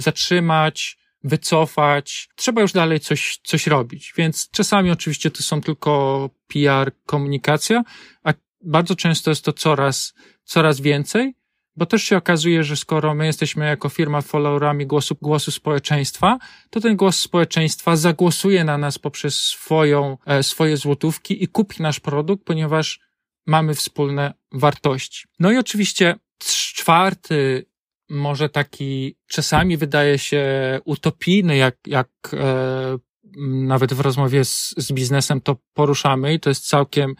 zatrzymać, wycofać. Trzeba już dalej coś, coś robić. Więc czasami oczywiście to są tylko PR, komunikacja, a bardzo często jest to coraz, coraz więcej, bo też się okazuje, że skoro my jesteśmy jako firma followerami głosu, głosu społeczeństwa, to ten głos społeczeństwa zagłosuje na nas poprzez swoją, e, swoje złotówki i kupi nasz produkt, ponieważ mamy wspólne wartości. No i oczywiście czwarty może taki czasami wydaje się utopijny, jak, jak e, nawet w rozmowie z, z biznesem to poruszamy i to jest całkiem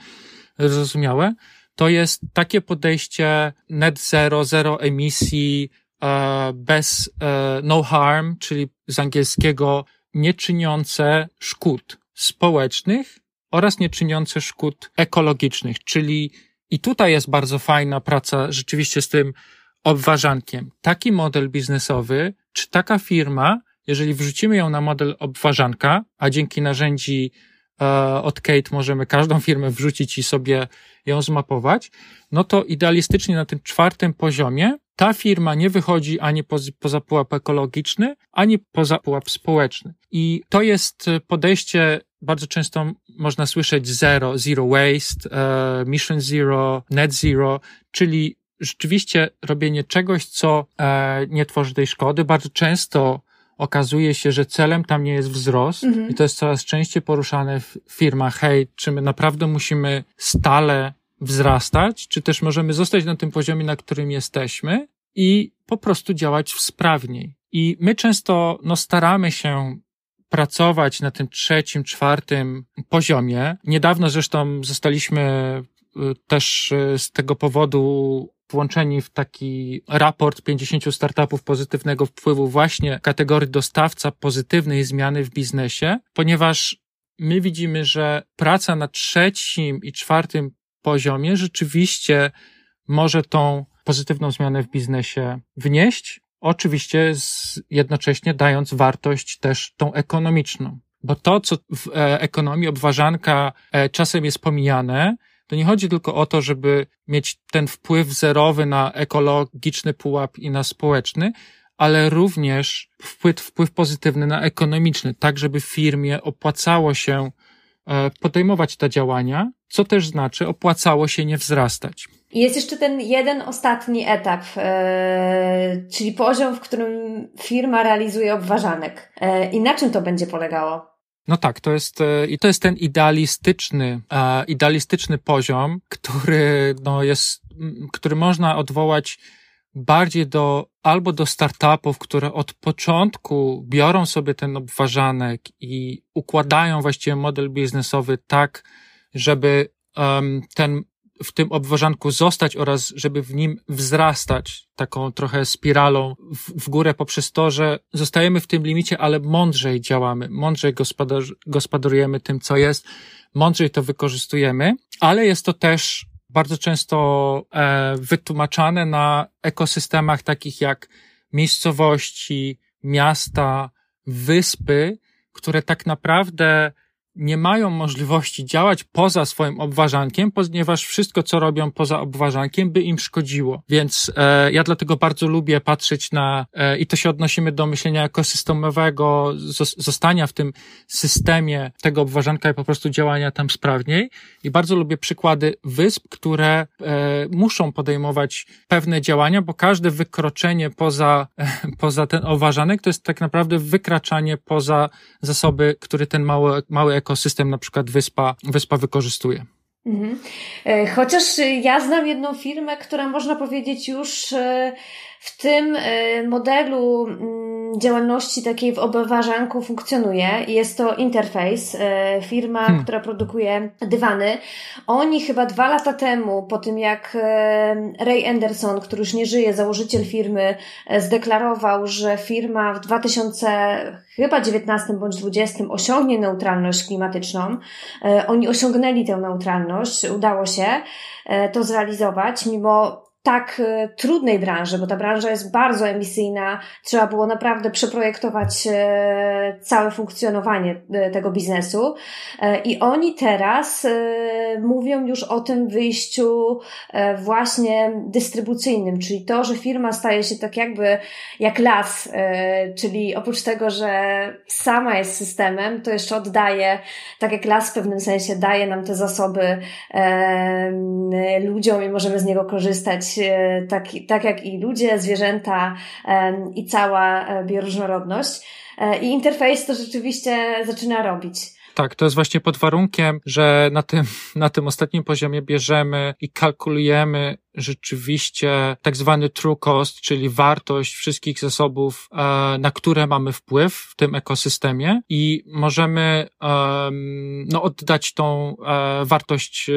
zrozumiałe, to jest takie podejście net zero, zero emisji, e, bez e, no harm, czyli z angielskiego nie czyniące szkód społecznych oraz nie czyniące szkód ekologicznych, czyli i tutaj jest bardzo fajna praca rzeczywiście z tym obważankiem. Taki model biznesowy, czy taka firma, jeżeli wrzucimy ją na model obważanka, a dzięki narzędzi e, od Kate możemy każdą [laughs] firmę wrzucić i sobie ją zmapować, no to idealistycznie na tym czwartym poziomie ta firma nie wychodzi ani poza, pułap ekologiczny, ani poza pułap społeczny. I to jest podejście, bardzo często można słyszeć zero, zero waste, uh, mission zero, net zero, czyli rzeczywiście robienie czegoś, co e, nie tworzy tej szkody. Bardzo często okazuje się, że celem tam nie jest wzrost mhm. i to jest coraz częściej poruszane w firmach. Hej, czy my naprawdę musimy stale wzrastać, czy też możemy zostać na tym poziomie, na którym jesteśmy i po prostu działać sprawniej. I my często no, staramy się pracować na tym trzecim, czwartym poziomie. Niedawno zresztą zostaliśmy y, też y, z tego powodu włączeni w taki raport 50 startupów pozytywnego wpływu właśnie kategorii dostawca pozytywnej zmiany w biznesie, ponieważ my widzimy, że praca na trzecim i czwartym poziomie rzeczywiście może tą pozytywną zmianę w biznesie wnieść, oczywiście z, jednocześnie dając wartość też tą ekonomiczną. Bo to, co w e, ekonomii obważanka e, czasem jest pomijane, to nie chodzi tylko o to, żeby mieć ten wpływ zerowy na ekologiczny pułap i na społeczny, ale również wpływ, wpływ pozytywny na ekonomiczny, tak żeby firmie opłacało się e, podejmować te działania, co też znaczy opłacało się nie wzrastać. Jest jeszcze ten jeden ostatni etap, yy, czyli poziom, w którym firma realizuje obważanek. Yy, I na czym to będzie polegało? No tak, to jest, e, i to jest ten idealistyczny, e, idealistyczny poziom, który, no jest, który można odwołać bardziej do, albo do startupów, które od początku biorą sobie ten obważanek i układają właściwie model biznesowy tak, żeby ten w tym obważanku zostać oraz żeby w nim wzrastać taką trochę spiralą w, w górę poprzez to, że zostajemy w tym limicie, ale mądrzej działamy, mądrzej gospodar, gospodarujemy tym, co jest, mądrzej to wykorzystujemy, ale jest to też bardzo często e, wytłumaczane na ekosystemach takich jak miejscowości, miasta, wyspy, które tak naprawdę nie mają możliwości działać poza swoim obwarzankiem, ponieważ wszystko, co robią poza obwarzankiem, by im szkodziło. Więc e, ja dlatego bardzo lubię patrzeć na, e, i to się odnosimy do myślenia ekosystemowego, zostania w tym systemie tego obwarzanka i po prostu działania tam sprawniej. I bardzo lubię przykłady wysp, które e, muszą podejmować pewne działania, bo każde wykroczenie poza, e, poza ten obwarzanek to jest tak naprawdę wykraczanie poza zasoby, które ten mały, mały ekosystem, na przykład wyspa, wyspa wykorzystuje. Mhm. E, chociaż ja znam jedną firmę, która można powiedzieć już e, w tym e, modelu mm, działalności takiej w obwarzanku funkcjonuje. Jest to Interface, firma, hmm. która produkuje dywany. Oni chyba dwa lata temu, po tym jak Ray Anderson, który już nie żyje, założyciel firmy, zdeklarował, że firma w 2000 chyba 19 bądź 20 osiągnie neutralność klimatyczną. Oni osiągnęli tę neutralność, udało się to zrealizować, mimo tak e, trudnej branży, bo ta branża jest bardzo emisyjna, trzeba było naprawdę przeprojektować e, całe funkcjonowanie e, tego biznesu. I oni teraz mówią już o tym wyjściu właśnie dystrybucyjnym, czyli to, że firma staje się tak jakby jak las, czyli oprócz tego, że sama jest systemem, to jeszcze oddaje, tak jak las w pewnym sensie daje nam te zasoby ludziom i możemy z niego korzystać tak, tak jak i ludzie, zwierzęta i cała e, bioróżnorodność. E, I interfejs to rzeczywiście zaczyna robić. Tak, to jest właśnie pod warunkiem, że na tym, [laughs] na tym ostatnim poziomie bierzemy i kalkulujemy rzeczywiście tak zwany true cost, czyli wartość wszystkich zasobów, e, na które mamy wpływ w tym ekosystemie i możemy no, oddać tą e, wartość e,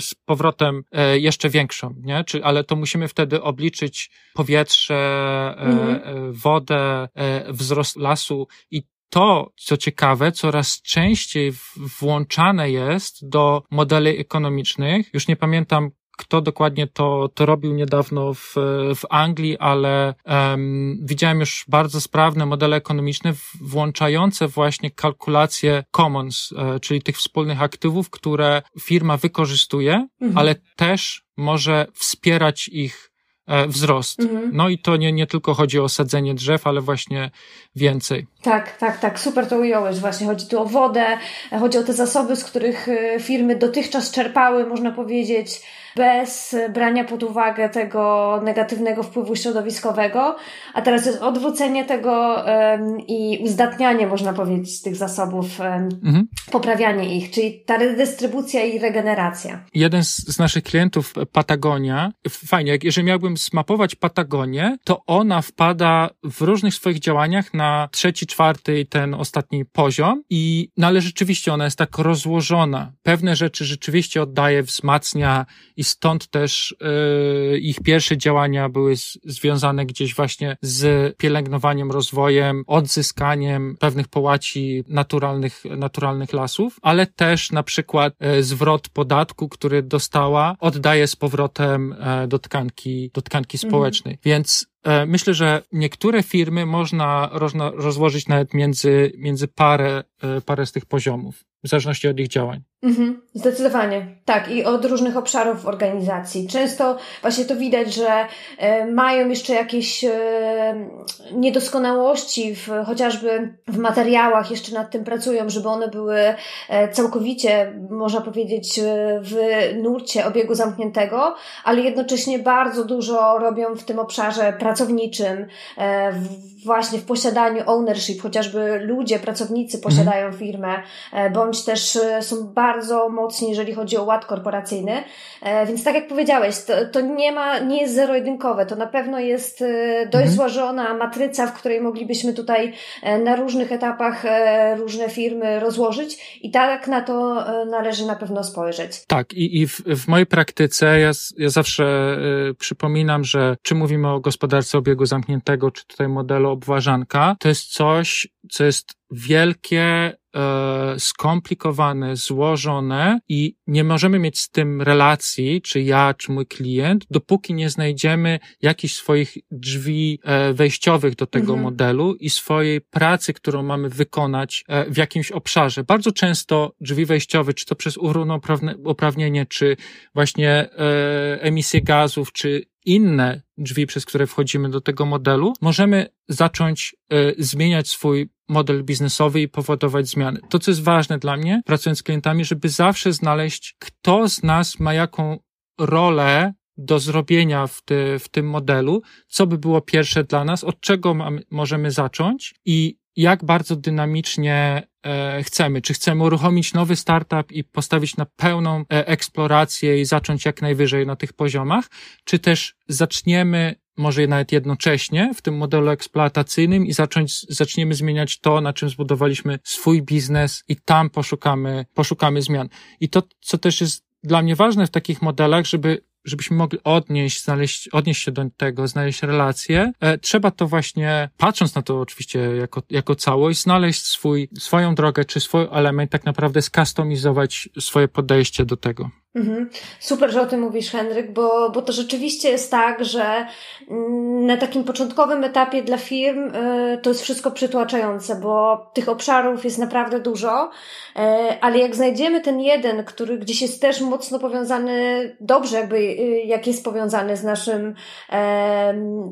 z powrotem jeszcze większą, nie? Czy, ale to musimy wtedy obliczyć powietrze, mhm. wodę, wzrost lasu i to, co ciekawe, coraz częściej włączane jest do modeli ekonomicznych. Już nie pamiętam, kto dokładnie to, to robił niedawno w, w Anglii, ale um, widziałem już bardzo sprawne modele ekonomiczne włączające właśnie kalkulację commons, e, czyli tych wspólnych aktywów, które firma wykorzystuje, mhm. ale też może wspierać ich E, wzrost. Mhm. No i to nie, nie tylko chodzi o sadzenie drzew, ale właśnie więcej. Tak, tak, tak, super to ująłeś. Właśnie chodzi tu o wodę, chodzi o te zasoby, z których e, firmy dotychczas czerpały, można powiedzieć, bez brania pod uwagę tego negatywnego wpływu środowiskowego, a teraz jest odwrócenie tego i uzdatnianie, można powiedzieć, tych zasobów, mhm. poprawianie ich, czyli ta redystrybucja i regeneracja. Jeden z, z naszych klientów, Patagonia, fajnie, jeżeli miałbym zmapować Patagonię, to ona wpada w różnych swoich działaniach na trzeci, czwarty i ten ostatni poziom i no ale rzeczywiście ona jest tak rozłożona. Pewne rzeczy rzeczywiście oddaje, wzmacnia i stąd też y, ich pierwsze działania były z, związane gdzieś właśnie z pielęgnowaniem, rozwojem, odzyskaniem pewnych połaci naturalnych, naturalnych lasów, ale też na przykład y, zwrot podatku, który dostała, oddaje z powrotem y, do tkanki, do tkanki mhm. społecznej. Mhm. Więc Myślę, że niektóre firmy można rozłożyć nawet między, między parę, parę z tych poziomów, w zależności od ich działań. Mhm, zdecydowanie. Tak, i od różnych obszarów organizacji. Często właśnie to widać, że e, mają jeszcze jakieś e, niedoskonałości, w, chociażby w materiałach, jeszcze nad tym pracują, żeby one były e, całkowicie, można powiedzieć, w nurcie obiegu zamkniętego, ale jednocześnie bardzo dużo robią w tym obszarze pracowniczym, właśnie w posiadaniu ownership, chociażby ludzie, pracownicy posiadają mhm. firmę, bądź też są bardzo bardzo mocni, jeżeli chodzi o ład korporacyjny. E, więc tak jak powiedziałeś, to, to nie ma, nie jest zero-jedynkowe. To na pewno jest e, dość mhm. złożona matryca, w której moglibyśmy tutaj e, na różnych etapach różne firmy rozłożyć i tak na to należy na pewno spojrzeć. Tak, i, i w, w mojej praktyce ja, ja zawsze y, przypominam, że czy mówimy o gospodarce obiegu zamkniętego, czy tutaj modelu obważanka, to jest coś, co jest wielkie, e, skomplikowane, złożone i nie możemy mieć z tym relacji, czy ja, czy mój klient, dopóki nie znajdziemy jakichś swoich drzwi e, wejściowych do tego mhm. modelu i swojej pracy, którą mamy wykonać e, w jakimś obszarze. Bardzo często drzwi wejściowe, czy to przez równouprawnienie, czy właśnie e, emisję gazów, czy inne drzwi, przez które wchodzimy do tego modelu, możemy zacząć y, zmieniać swój model biznesowy i powodować zmiany. To, co jest ważne dla mnie, pracując z klientami, żeby zawsze znaleźć, kto z nas ma jaką rolę do zrobienia w, ty, w tym modelu, co by było pierwsze dla nas, od czego mamy, możemy zacząć i jak bardzo dynamicznie e, chcemy. Czy chcemy uruchomić nowy startup i postawić na pełną e, eksplorację i zacząć jak najwyżej na tych poziomach, czy też zaczniemy może nawet jednocześnie w tym modelu eksploatacyjnym i zacząć, zaczniemy zmieniać to, na czym zbudowaliśmy swój biznes i tam poszukamy, poszukamy zmian. I to, co też jest dla mnie ważne w takich modelach, żeby żebyśmy mogli odnieść, znaleźć, odnieść się do tego, znaleźć relacje, e, trzeba to właśnie, patrząc na to oczywiście jako, jako całość, znaleźć swój, swoją drogę, czy swój element, tak naprawdę skustomizować swoje podejście do tego. Mhm. Super, że o tym mówisz, Henryk, bo, bo to rzeczywiście jest tak, że mm, na takim początkowym etapie dla firm y, to jest wszystko przytłaczające, bo tych obszarów jest naprawdę dużo, y, ale jak znajdziemy ten jeden, który gdzieś jest też mocno powiązany, dobrze jakby, y, jak jest powiązany z naszym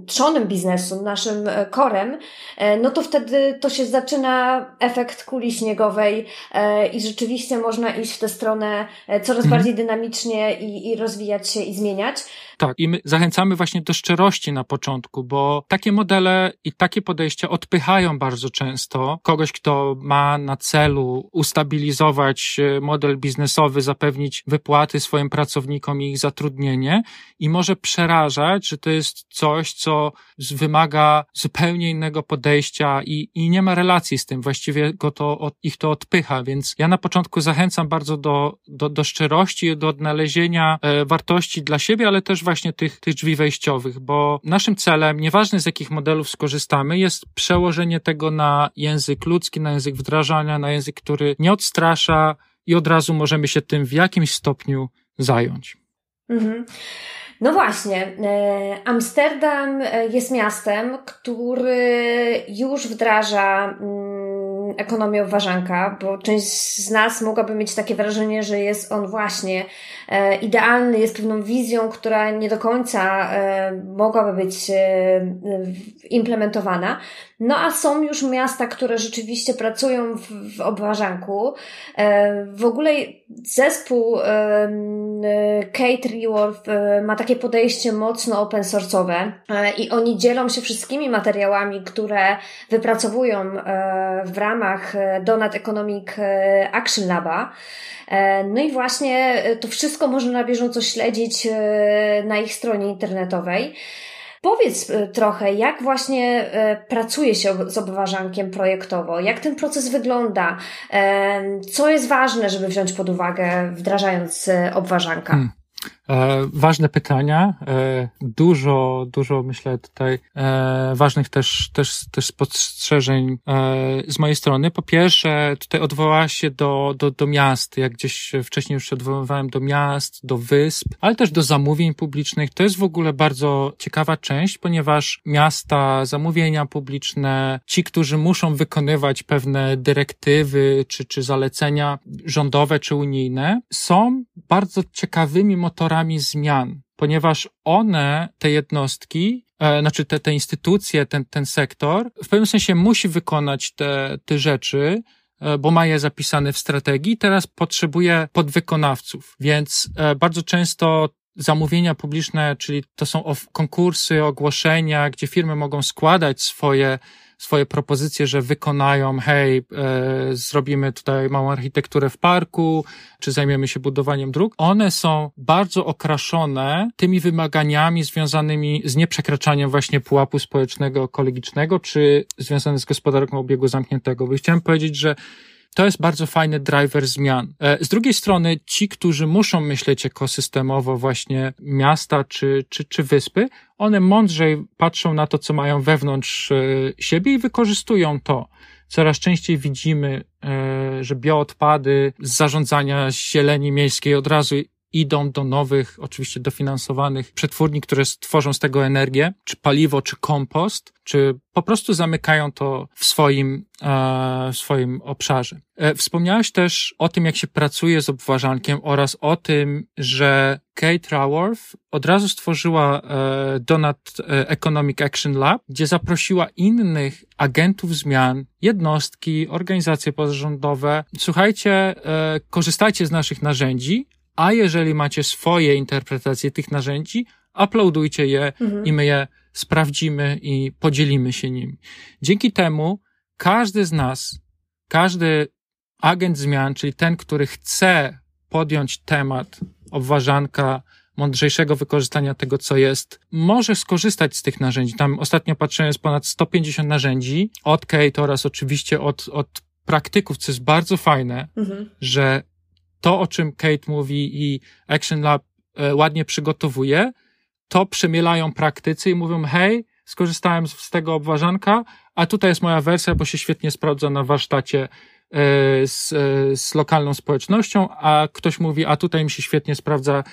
trzonem biznesu, naszym korem, no to wtedy to się zaczyna efekt kuli śniegowej i rzeczywiście można iść w tę stronę coraz mhm. bardziej dynamiczną dynamicznie i, i rozwijać się i zmieniać. Tak, i my zachęcamy właśnie do szczerości na początku, bo takie modele i takie podejścia odpychają bardzo często kogoś, kto ma na celu ustabilizować e, model biznesowy, zapewnić wypłaty swoim pracownikom i ich zatrudnienie i może przerażać, że to jest coś, co wymaga zupełnie innego podejścia i, i nie ma relacji z tym. Właściwie go to, ich to odpycha, więc ja na początku zachęcam bardzo do, do, do szczerości, do odnalezienia e, wartości dla siebie, ale też właśnie tych, tych drzwi wejściowych, bo naszym celem, nieważne z jakich modelów skorzystamy, jest przełożenie tego na język ludzki, na język wdrażania, na język, który nie odstrasza i od razu możemy się tym w jakimś stopniu zająć. Mhm. No właśnie, e, Amsterdam e, jest miastem, który już wdraża mm, ekonomię obważanka, bo część z nas mogłaby mieć takie wrażenie, że jest on właśnie e, idealny, jest pewną wizją, która nie do końca mogłaby być implementowana. No a są już miasta, które rzeczywiście pracują w, w obważanku. W ogóle zespół Kate Reworth ma takie podejście mocno open source'owe e, i oni dzielą się wszystkimi materiałami, które wypracowują e, w ramach e, Donut Economic Action Laba. No i właśnie to wszystko można na bieżąco śledzić na ich stronie internetowej. Powiedz trochę, jak właśnie pracuje się z obważankiem projektowo, jak ten proces wygląda, co jest ważne, żeby wziąć pod uwagę, wdrażając obważanka? Hmm. E, ważne pytania, e, dużo, dużo myślę tutaj e, ważnych też, też, też spostrzeżeń z mojej strony. Po pierwsze, tutaj odwołała się do, do, do miast, jak gdzieś wcześniej już się odwoływałem do miast, do wysp, ale też do zamówień publicznych. To jest w ogóle bardzo ciekawa część, ponieważ miasta, zamówienia publiczne, ci, którzy muszą wykonywać pewne dyrektywy czy, czy zalecenia rządowe czy unijne, są bardzo ciekawymi motorami zmian, ponieważ one, te jednostki, e, znaczy te, te instytucje, ten, ten sektor, w pewnym sensie musi wykonać te, te rzeczy, e, bo ma je zapisane w strategii, teraz potrzebuje podwykonawców. Więc e, bardzo często zamówienia publiczne, czyli to są konkursy, ogłoszenia, gdzie firmy mogą składać swoje swoje propozycje, że wykonają, hej, e, zrobimy tutaj małą architekturę w parku, czy zajmiemy się budowaniem dróg, one są bardzo okraszone tymi wymaganiami związanymi z nieprzekraczaniem właśnie pułapu społecznego, ekologicznego, czy związane z gospodarką obiegu zamkniętego. Bo chciałem powiedzieć, że to jest bardzo fajny driver zmian. E, z drugiej strony, ci, którzy muszą myśleć ekosystemowo, właśnie miasta czy, czy, czy wyspy, one mądrzej patrzą na to, co mają wewnątrz e, siebie i wykorzystują to. coraz częściej widzimy, e, że bioodpady z zarządzania zieleni miejskiej od razu idą do nowych, oczywiście dofinansowanych przetwórni, które stworzą z tego energię, czy paliwo, czy kompost, czy po prostu zamykają to w swoim, e, w swoim obszarze. E, wspomniałeś też o tym, jak się pracuje z obważankiem oraz o tym, że Kate Raworth od razu stworzyła e, Donut Economic Action Lab, gdzie zaprosiła innych agentów zmian, jednostki, organizacje pozarządowe. Słuchajcie, korzystajcie z naszych narzędzi, a jeżeli macie swoje interpretacje tych narzędzi, uploadujcie je mhm. i my je sprawdzimy i podzielimy się nimi. Dzięki temu każdy z nas, każdy agent zmian, czyli ten, który chce podjąć temat obważanka, mądrzejszego wykorzystania tego, co jest, może skorzystać z tych narzędzi. Tam ostatnio patrzyłem, jest ponad 150 narzędzi od Kate oraz oczywiście od, od praktyków, co jest bardzo fajne, mhm. że to, o czym Kate mówi i Action Lab e, ładnie przygotowuje, to przemielają praktycy i mówią, hej, skorzystałem z tego obważanka, a tutaj jest moja wersja, bo się świetnie sprawdza na warsztacie e, z, e, z lokalną społecznością, a ktoś mówi, a tutaj mi się świetnie sprawdza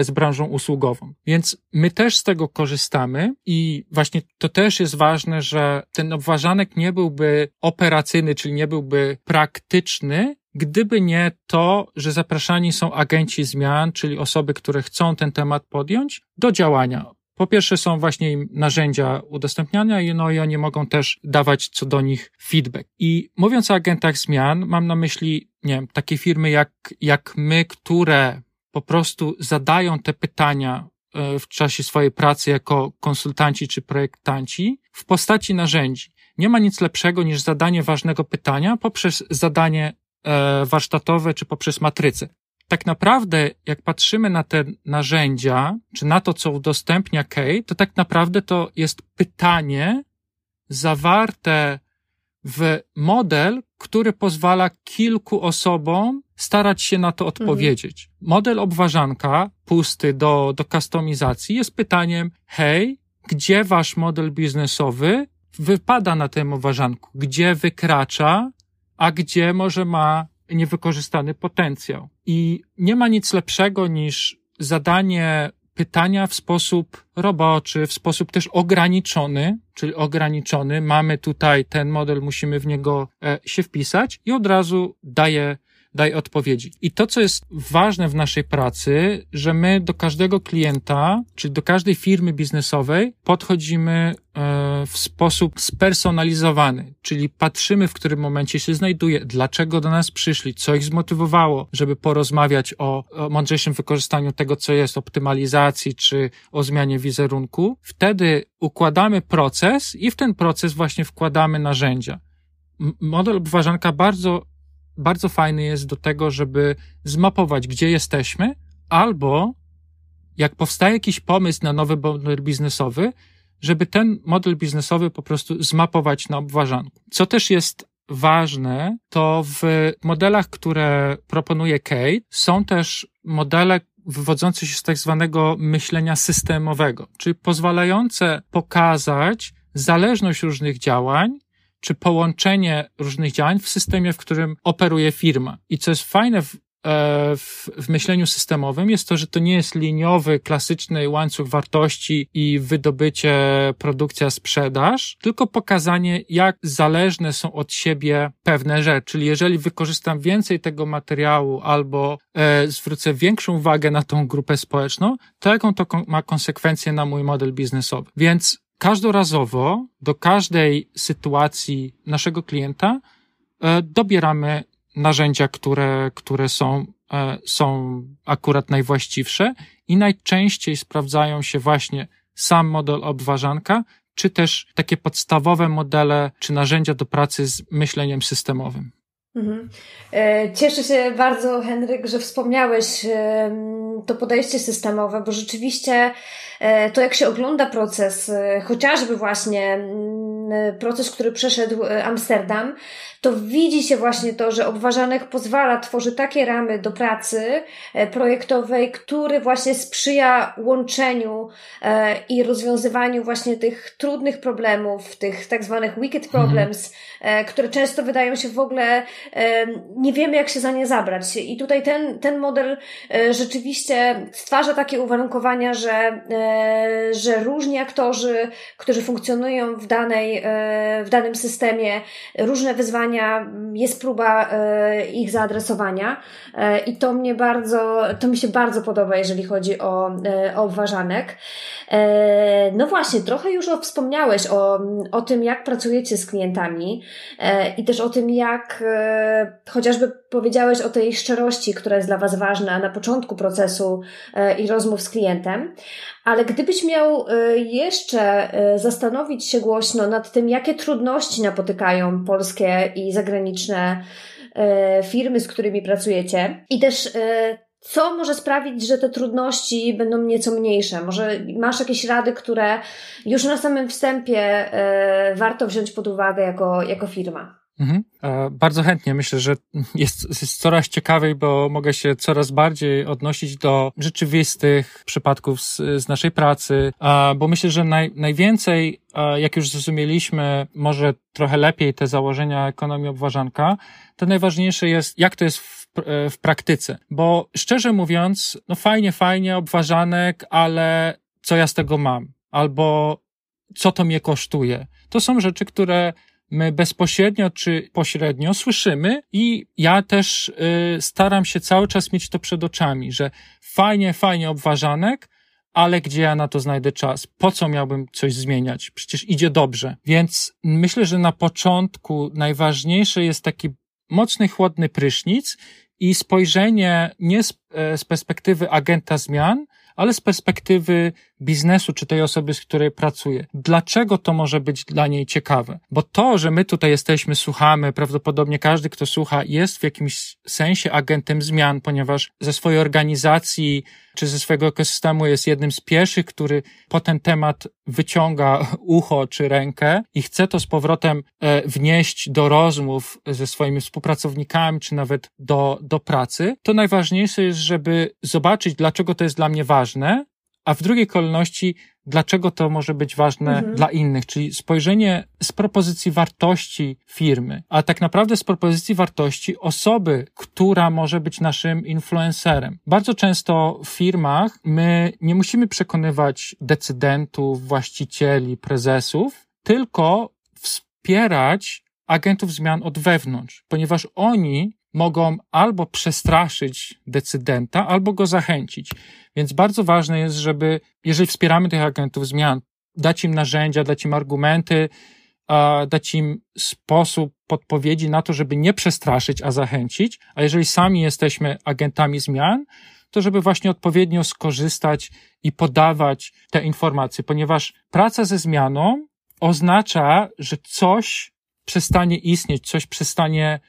z branżą usługową. Więc my też z tego korzystamy i właśnie to też jest ważne, że ten obważanek nie byłby operacyjny, czyli nie byłby praktyczny, Gdyby nie to, że zapraszani są agenci zmian, czyli osoby, które chcą ten temat podjąć do działania. Po pierwsze są właśnie im narzędzia udostępniania no i oni mogą też dawać co do nich feedback. I mówiąc o agentach zmian, mam na myśli, nie wiem, takie firmy jak, jak my, które po prostu zadają te pytania e, w czasie swojej pracy jako konsultanci czy projektanci w postaci narzędzi. Nie ma nic lepszego niż zadanie ważnego pytania poprzez zadanie warsztatowe czy poprzez matrycę. Tak naprawdę, jak patrzymy na te narzędzia, czy na to, co udostępnia Kate, to tak naprawdę to jest pytanie zawarte w model, który pozwala kilku osobom starać się na to odpowiedzieć. Mhm. Model obważanka, pusty do, do kustomizacji, jest pytaniem, hej, gdzie wasz model biznesowy wypada na tym obważanku? Gdzie wykracza a gdzie może ma niewykorzystany potencjał. I nie ma nic lepszego niż zadanie pytania w sposób roboczy, w sposób też ograniczony, czyli ograniczony. Mamy tutaj ten model, musimy w niego e, się wpisać i od razu daje daj odpowiedzi. I to, co jest ważne w naszej pracy, że my do każdego klienta, czyli do każdej firmy biznesowej podchodzimy e, w sposób spersonalizowany, czyli patrzymy, w którym momencie się znajduje, dlaczego do nas przyszli, co ich zmotywowało, żeby porozmawiać o, o mądrzejszym wykorzystaniu tego, co jest, optymalizacji czy o zmianie wizerunku. Wtedy układamy proces i w ten proces właśnie wkładamy narzędzia. Model obważanka bardzo bardzo fajny jest do tego, żeby zmapować, gdzie jesteśmy, albo jak powstaje jakiś pomysł na nowy model biznesowy, żeby ten model biznesowy po prostu zmapować na obważanku. Co też jest ważne, to w modelach, które proponuje Kate, są też modele wywodzące się z tak zwanego myślenia systemowego, czyli pozwalające pokazać zależność różnych działań czy połączenie różnych działań w systemie, w którym operuje firma. I co jest fajne w, e, w, w myśleniu systemowym jest to, że to nie jest liniowy, klasyczny łańcuch wartości i wydobycie, produkcja, sprzedaż, tylko pokazanie, jak zależne są od siebie pewne rzeczy. Czyli jeżeli wykorzystam więcej tego materiału albo e, zwrócę większą uwagę na tą grupę społeczną, to jaką to ma konsekwencje na mój model biznesowy. Więc każdorazowo do każdej sytuacji naszego klienta e, dobieramy narzędzia, które, które są, e, są akurat najwłaściwsze i najczęściej sprawdzają się właśnie sam model obważanka, czy też takie podstawowe modele, czy narzędzia do pracy z myśleniem systemowym. Mhm. E, cieszę się bardzo, Henryk, że wspomniałeś to podejście systemowe, bo rzeczywiście e, to, jak się ogląda proces, e, chociażby właśnie proces, który przeszedł Amsterdam, to widzi się właśnie to, że obważanek pozwala, tworzy takie ramy do pracy e, projektowej, który właśnie sprzyja łączeniu e, i rozwiązywaniu właśnie tych trudnych problemów, tych tak zwanych wicked mhm. problems, mhm. które często wydają się w ogóle, nie wiemy jak się za nie zabrać. I tutaj ten, ten model rzeczywiście stwarza takie uwarunkowania, że, że różni aktorzy, którzy funkcjonują w danej, w danym systemie, różne wyzwania jest próba e, ich zaadresowania e, i to mnie bardzo, to mi się bardzo podoba, jeżeli chodzi o, e, o obważanek. No właśnie, trochę już wspomniałeś o, o tym, jak pracujecie z klientami i też o tym, jak chociażby powiedziałeś o tej szczerości, która jest dla Was ważna na początku procesu i rozmów z klientem, ale gdybyś miał jeszcze zastanowić się głośno nad tym, jakie trudności napotykają polskie i zagraniczne e, firmy, z którymi pracujecie i też e, co może sprawić, że te trudności będą nieco mniejsze? Może masz jakieś rady, które już na samym wstępie e, warto wziąć pod uwagę jako, jako firma? Mhm. Bardzo chętnie. Myślę, że jest, jest coraz ciekawiej, bo mogę się coraz bardziej odnosić do rzeczywistych przypadków z, z naszej pracy, bo myślę, że naj, najwięcej, jak już zrozumieliśmy, może trochę lepiej te założenia ekonomii obważanka, to najważniejsze jest, jak to jest w, w praktyce. Bo szczerze mówiąc, no fajnie, fajnie, obważanek, ale co ja z tego mam? Albo co to mnie kosztuje? To są rzeczy, które my bezpośrednio czy pośrednio słyszymy i ja też y, staram się cały czas mieć to przed oczami, że fajnie, fajnie obważanek, ale gdzie ja na to znajdę czas? Po co miałbym coś zmieniać? Przecież idzie dobrze. Więc myślę, że na początku najważniejsze jest taki mocny, chłodny prysznic i spojrzenie nie z, e, z perspektywy agenta zmian, ale z perspektywy biznesu czy tej osoby, z której pracuje. Dlaczego to może być dla niej ciekawe? Bo to, że my tutaj jesteśmy, słuchamy, prawdopodobnie każdy, kto słucha, jest w jakimś sensie agentem zmian, ponieważ ze swojej organizacji czy ze swojego ekosystemu jest jednym z pierwszych, który po ten temat wyciąga [laughs] ucho czy rękę i chce to z powrotem e, wnieść do rozmów ze swoimi współpracownikami, czy nawet do, do pracy, to najważniejsze jest, żeby zobaczyć, dlaczego to jest dla mnie ważne, a w drugiej kolejności, dlaczego to może być ważne mhm. dla innych, czyli spojrzenie z propozycji wartości firmy, a tak naprawdę z propozycji wartości osoby, która może być naszym influencerem. Bardzo często w firmach my nie musimy przekonywać decydentów, właścicieli, prezesów, tylko wspierać agentów zmian od wewnątrz, ponieważ oni mogą albo przestraszyć decydenta, albo go zachęcić. Więc bardzo ważne jest, żeby, jeżeli wspieramy tych agentów zmian, dać im narzędzia, dać im argumenty, dać im sposób podpowiedzi na to, żeby nie przestraszyć, a zachęcić. A jeżeli sami jesteśmy agentami zmian, to żeby właśnie odpowiednio skorzystać i podawać te informacje, ponieważ praca ze zmianą oznacza, że coś przestanie istnieć, coś przestanie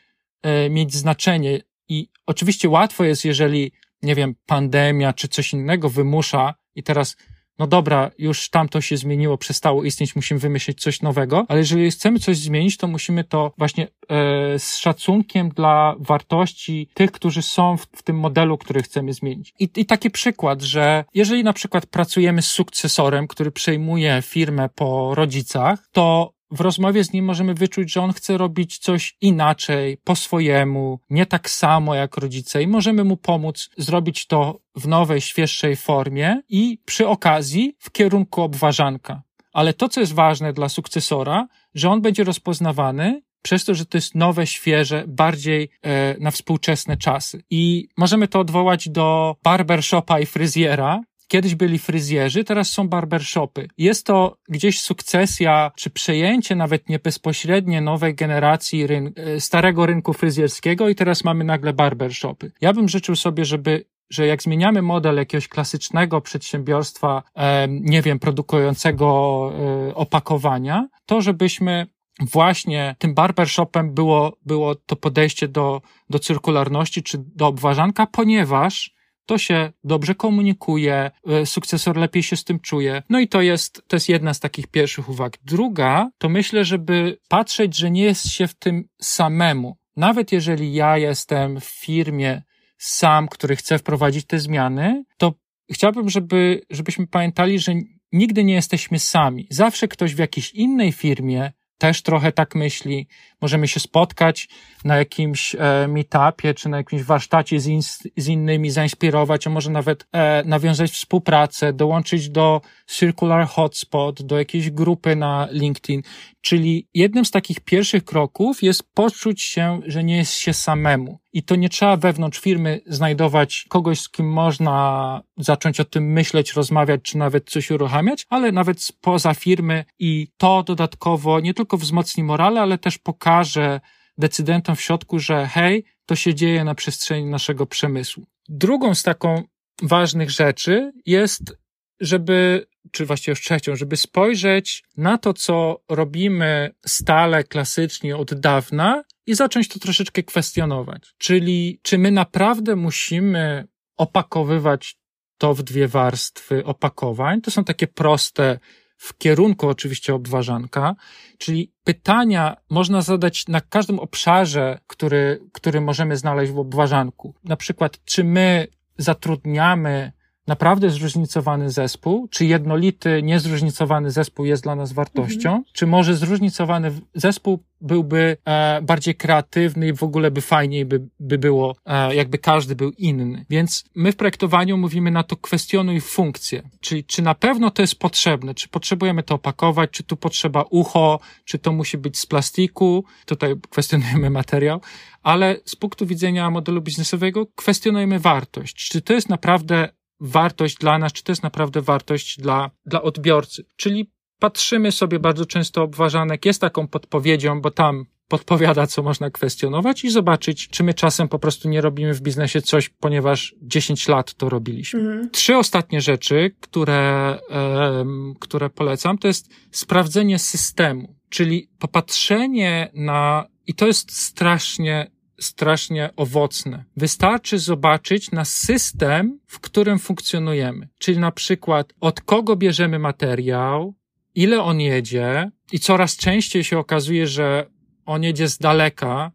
mieć znaczenie. I oczywiście łatwo jest, jeżeli, nie wiem, pandemia czy coś innego wymusza i teraz, no dobra, już tamto się zmieniło, przestało istnieć, musimy wymyślić coś nowego, ale jeżeli chcemy coś zmienić, to musimy to właśnie e, z szacunkiem dla wartości tych, którzy są w, w tym modelu, który chcemy zmienić. I, I taki przykład, że jeżeli na przykład pracujemy z sukcesorem, który przejmuje firmę po rodzicach, to w rozmowie z nim możemy wyczuć, że on chce robić coś inaczej, po swojemu, nie tak samo jak rodzice i możemy mu pomóc zrobić to w nowej, świeższej formie i przy okazji w kierunku obważanka. Ale to, co jest ważne dla sukcesora, że on będzie rozpoznawany przez to, że to jest nowe, świeże, bardziej e, na współczesne czasy. I możemy to odwołać do barbershopa i fryzjera, Kiedyś byli fryzjerzy, teraz są barbershopy. Jest to gdzieś sukcesja, czy przejęcie nawet nie bezpośrednie nowej generacji ryn e, starego rynku fryzjerskiego i teraz mamy nagle barbershopy. Ja bym życzył sobie, żeby że jak zmieniamy model jakiegoś klasycznego przedsiębiorstwa, nie wiem, produkującego e, opakowania, to żebyśmy właśnie tym barbershopem było, było to podejście do, do cyrkularności czy do obważanka, ponieważ to się dobrze komunikuje, e, sukcesor lepiej się z tym czuje. No i to jest, to jest jedna z takich pierwszych uwag. Druga, to myślę, żeby patrzeć, że nie jest się w tym samemu. Nawet jeżeli ja jestem w firmie sam, który chce wprowadzić te zmiany, to chciałbym, żeby, żebyśmy pamiętali, że nigdy nie jesteśmy sami. Zawsze ktoś w jakiejś innej firmie też trochę tak myśli. Możemy się spotkać na jakimś e, meetupie czy na jakimś warsztacie z, in, z innymi, zainspirować, a może nawet e, nawiązać współpracę, dołączyć do Circular Hotspot, do jakiejś grupy na LinkedIn. Czyli jednym z takich pierwszych kroków jest poczuć się, że nie jest się samemu. I to nie trzeba wewnątrz firmy znajdować kogoś, z kim można zacząć o tym myśleć, rozmawiać, czy nawet coś uruchamiać, ale nawet spoza firmy i to dodatkowo nie tylko wzmocni morale, ale też pokaże decydentom w środku, że hej, to się dzieje na przestrzeni naszego przemysłu. Drugą z taką ważnych rzeczy jest, żeby, czy właściwie już trzecią, żeby spojrzeć na to, co robimy stale, klasycznie od dawna i zacząć to troszeczkę kwestionować. Czyli, czy my naprawdę musimy opakowywać to w dwie warstwy opakowań? To są takie proste, w kierunku oczywiście obważanka, czyli pytania można zadać na każdym obszarze, który, który możemy znaleźć w obważanku. Na przykład, czy my zatrudniamy naprawdę zróżnicowany zespół, czy jednolity, niezróżnicowany zespół jest dla nas wartością, mhm. czy może zróżnicowany zespół byłby e, bardziej kreatywny i w ogóle by fajniej by, by było, e, jakby każdy był inny. Więc my w projektowaniu mówimy na to kwestionuj funkcję, czyli czy na pewno to jest potrzebne, czy potrzebujemy to opakować, czy tu potrzeba ucho, czy to musi być z plastiku, tutaj kwestionujemy materiał, ale z punktu widzenia modelu biznesowego kwestionujemy wartość, czy to jest naprawdę wartość dla nas, czy to jest naprawdę wartość dla, dla odbiorcy. Czyli patrzymy sobie bardzo często obważanek, jest taką podpowiedzią, bo tam podpowiada, co można kwestionować i zobaczyć, czy my czasem po prostu nie robimy w biznesie coś, ponieważ 10 lat to robiliśmy. Mhm. Trzy ostatnie rzeczy, które, um, które polecam, to jest sprawdzenie systemu, czyli popatrzenie na, i to jest strasznie strasznie owocne. Wystarczy zobaczyć na system, w którym funkcjonujemy. Czyli na przykład od kogo bierzemy materiał, ile on jedzie i coraz częściej się okazuje, że on jedzie z daleka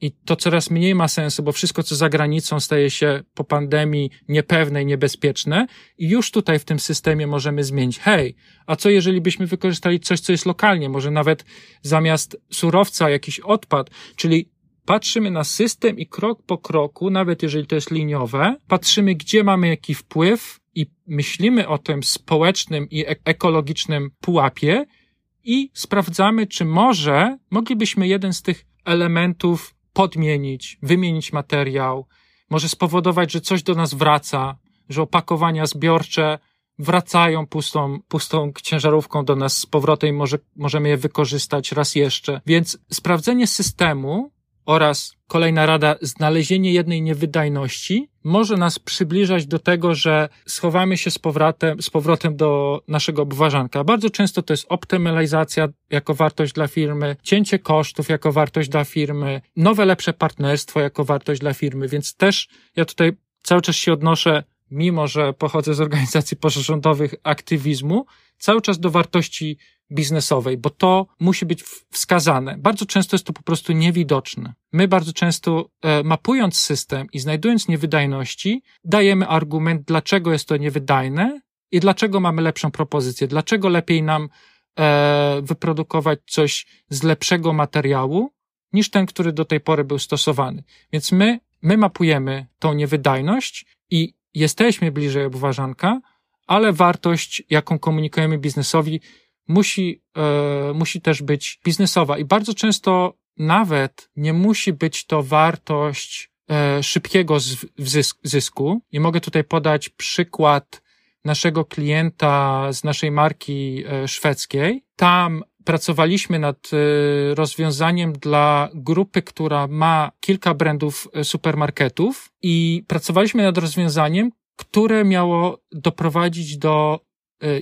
i to coraz mniej ma sensu, bo wszystko, co za granicą, staje się po pandemii niepewne i niebezpieczne. I już tutaj w tym systemie możemy zmienić. Hej, a co jeżeli byśmy wykorzystali coś, co jest lokalnie? Może nawet zamiast surowca jakiś odpad, czyli patrzymy na system i krok po kroku, nawet jeżeli to jest liniowe, patrzymy, gdzie mamy jaki wpływ i myślimy o tym społecznym i ekologicznym pułapie i sprawdzamy, czy może moglibyśmy jeden z tych elementów podmienić, wymienić materiał, może spowodować, że coś do nas wraca, że opakowania zbiorcze wracają pustą, pustą ciężarówką do nas z powrotem i może, możemy je wykorzystać raz jeszcze. Więc sprawdzenie systemu oraz kolejna rada, znalezienie jednej niewydajności może nas przybliżać do tego, że schowamy się z powrotem, z powrotem do naszego obważanka. Bardzo często to jest optymalizacja jako wartość dla firmy, cięcie kosztów jako wartość dla firmy, nowe, lepsze partnerstwo jako wartość dla firmy, więc też ja tutaj cały czas się odnoszę, mimo że pochodzę z organizacji pozarządowych aktywizmu, cały czas do wartości biznesowej, bo to musi być wskazane. Bardzo często jest to po prostu niewidoczne. My bardzo często e, mapując system i znajdując niewydajności, dajemy argument, dlaczego jest to niewydajne i dlaczego mamy lepszą propozycję, dlaczego lepiej nam e, wyprodukować coś z lepszego materiału niż ten, który do tej pory był stosowany. Więc my, my mapujemy tą niewydajność i jesteśmy bliżej obważanka, ale wartość, jaką komunikujemy biznesowi, musi, e, musi też być biznesowa. I bardzo często nawet nie musi być to wartość e, szybkiego zysku. I mogę tutaj podać przykład naszego klienta z naszej marki e, szwedzkiej. Tam pracowaliśmy nad e, rozwiązaniem dla grupy, która ma kilka brandów e, supermarketów i pracowaliśmy nad rozwiązaniem, które miało doprowadzić do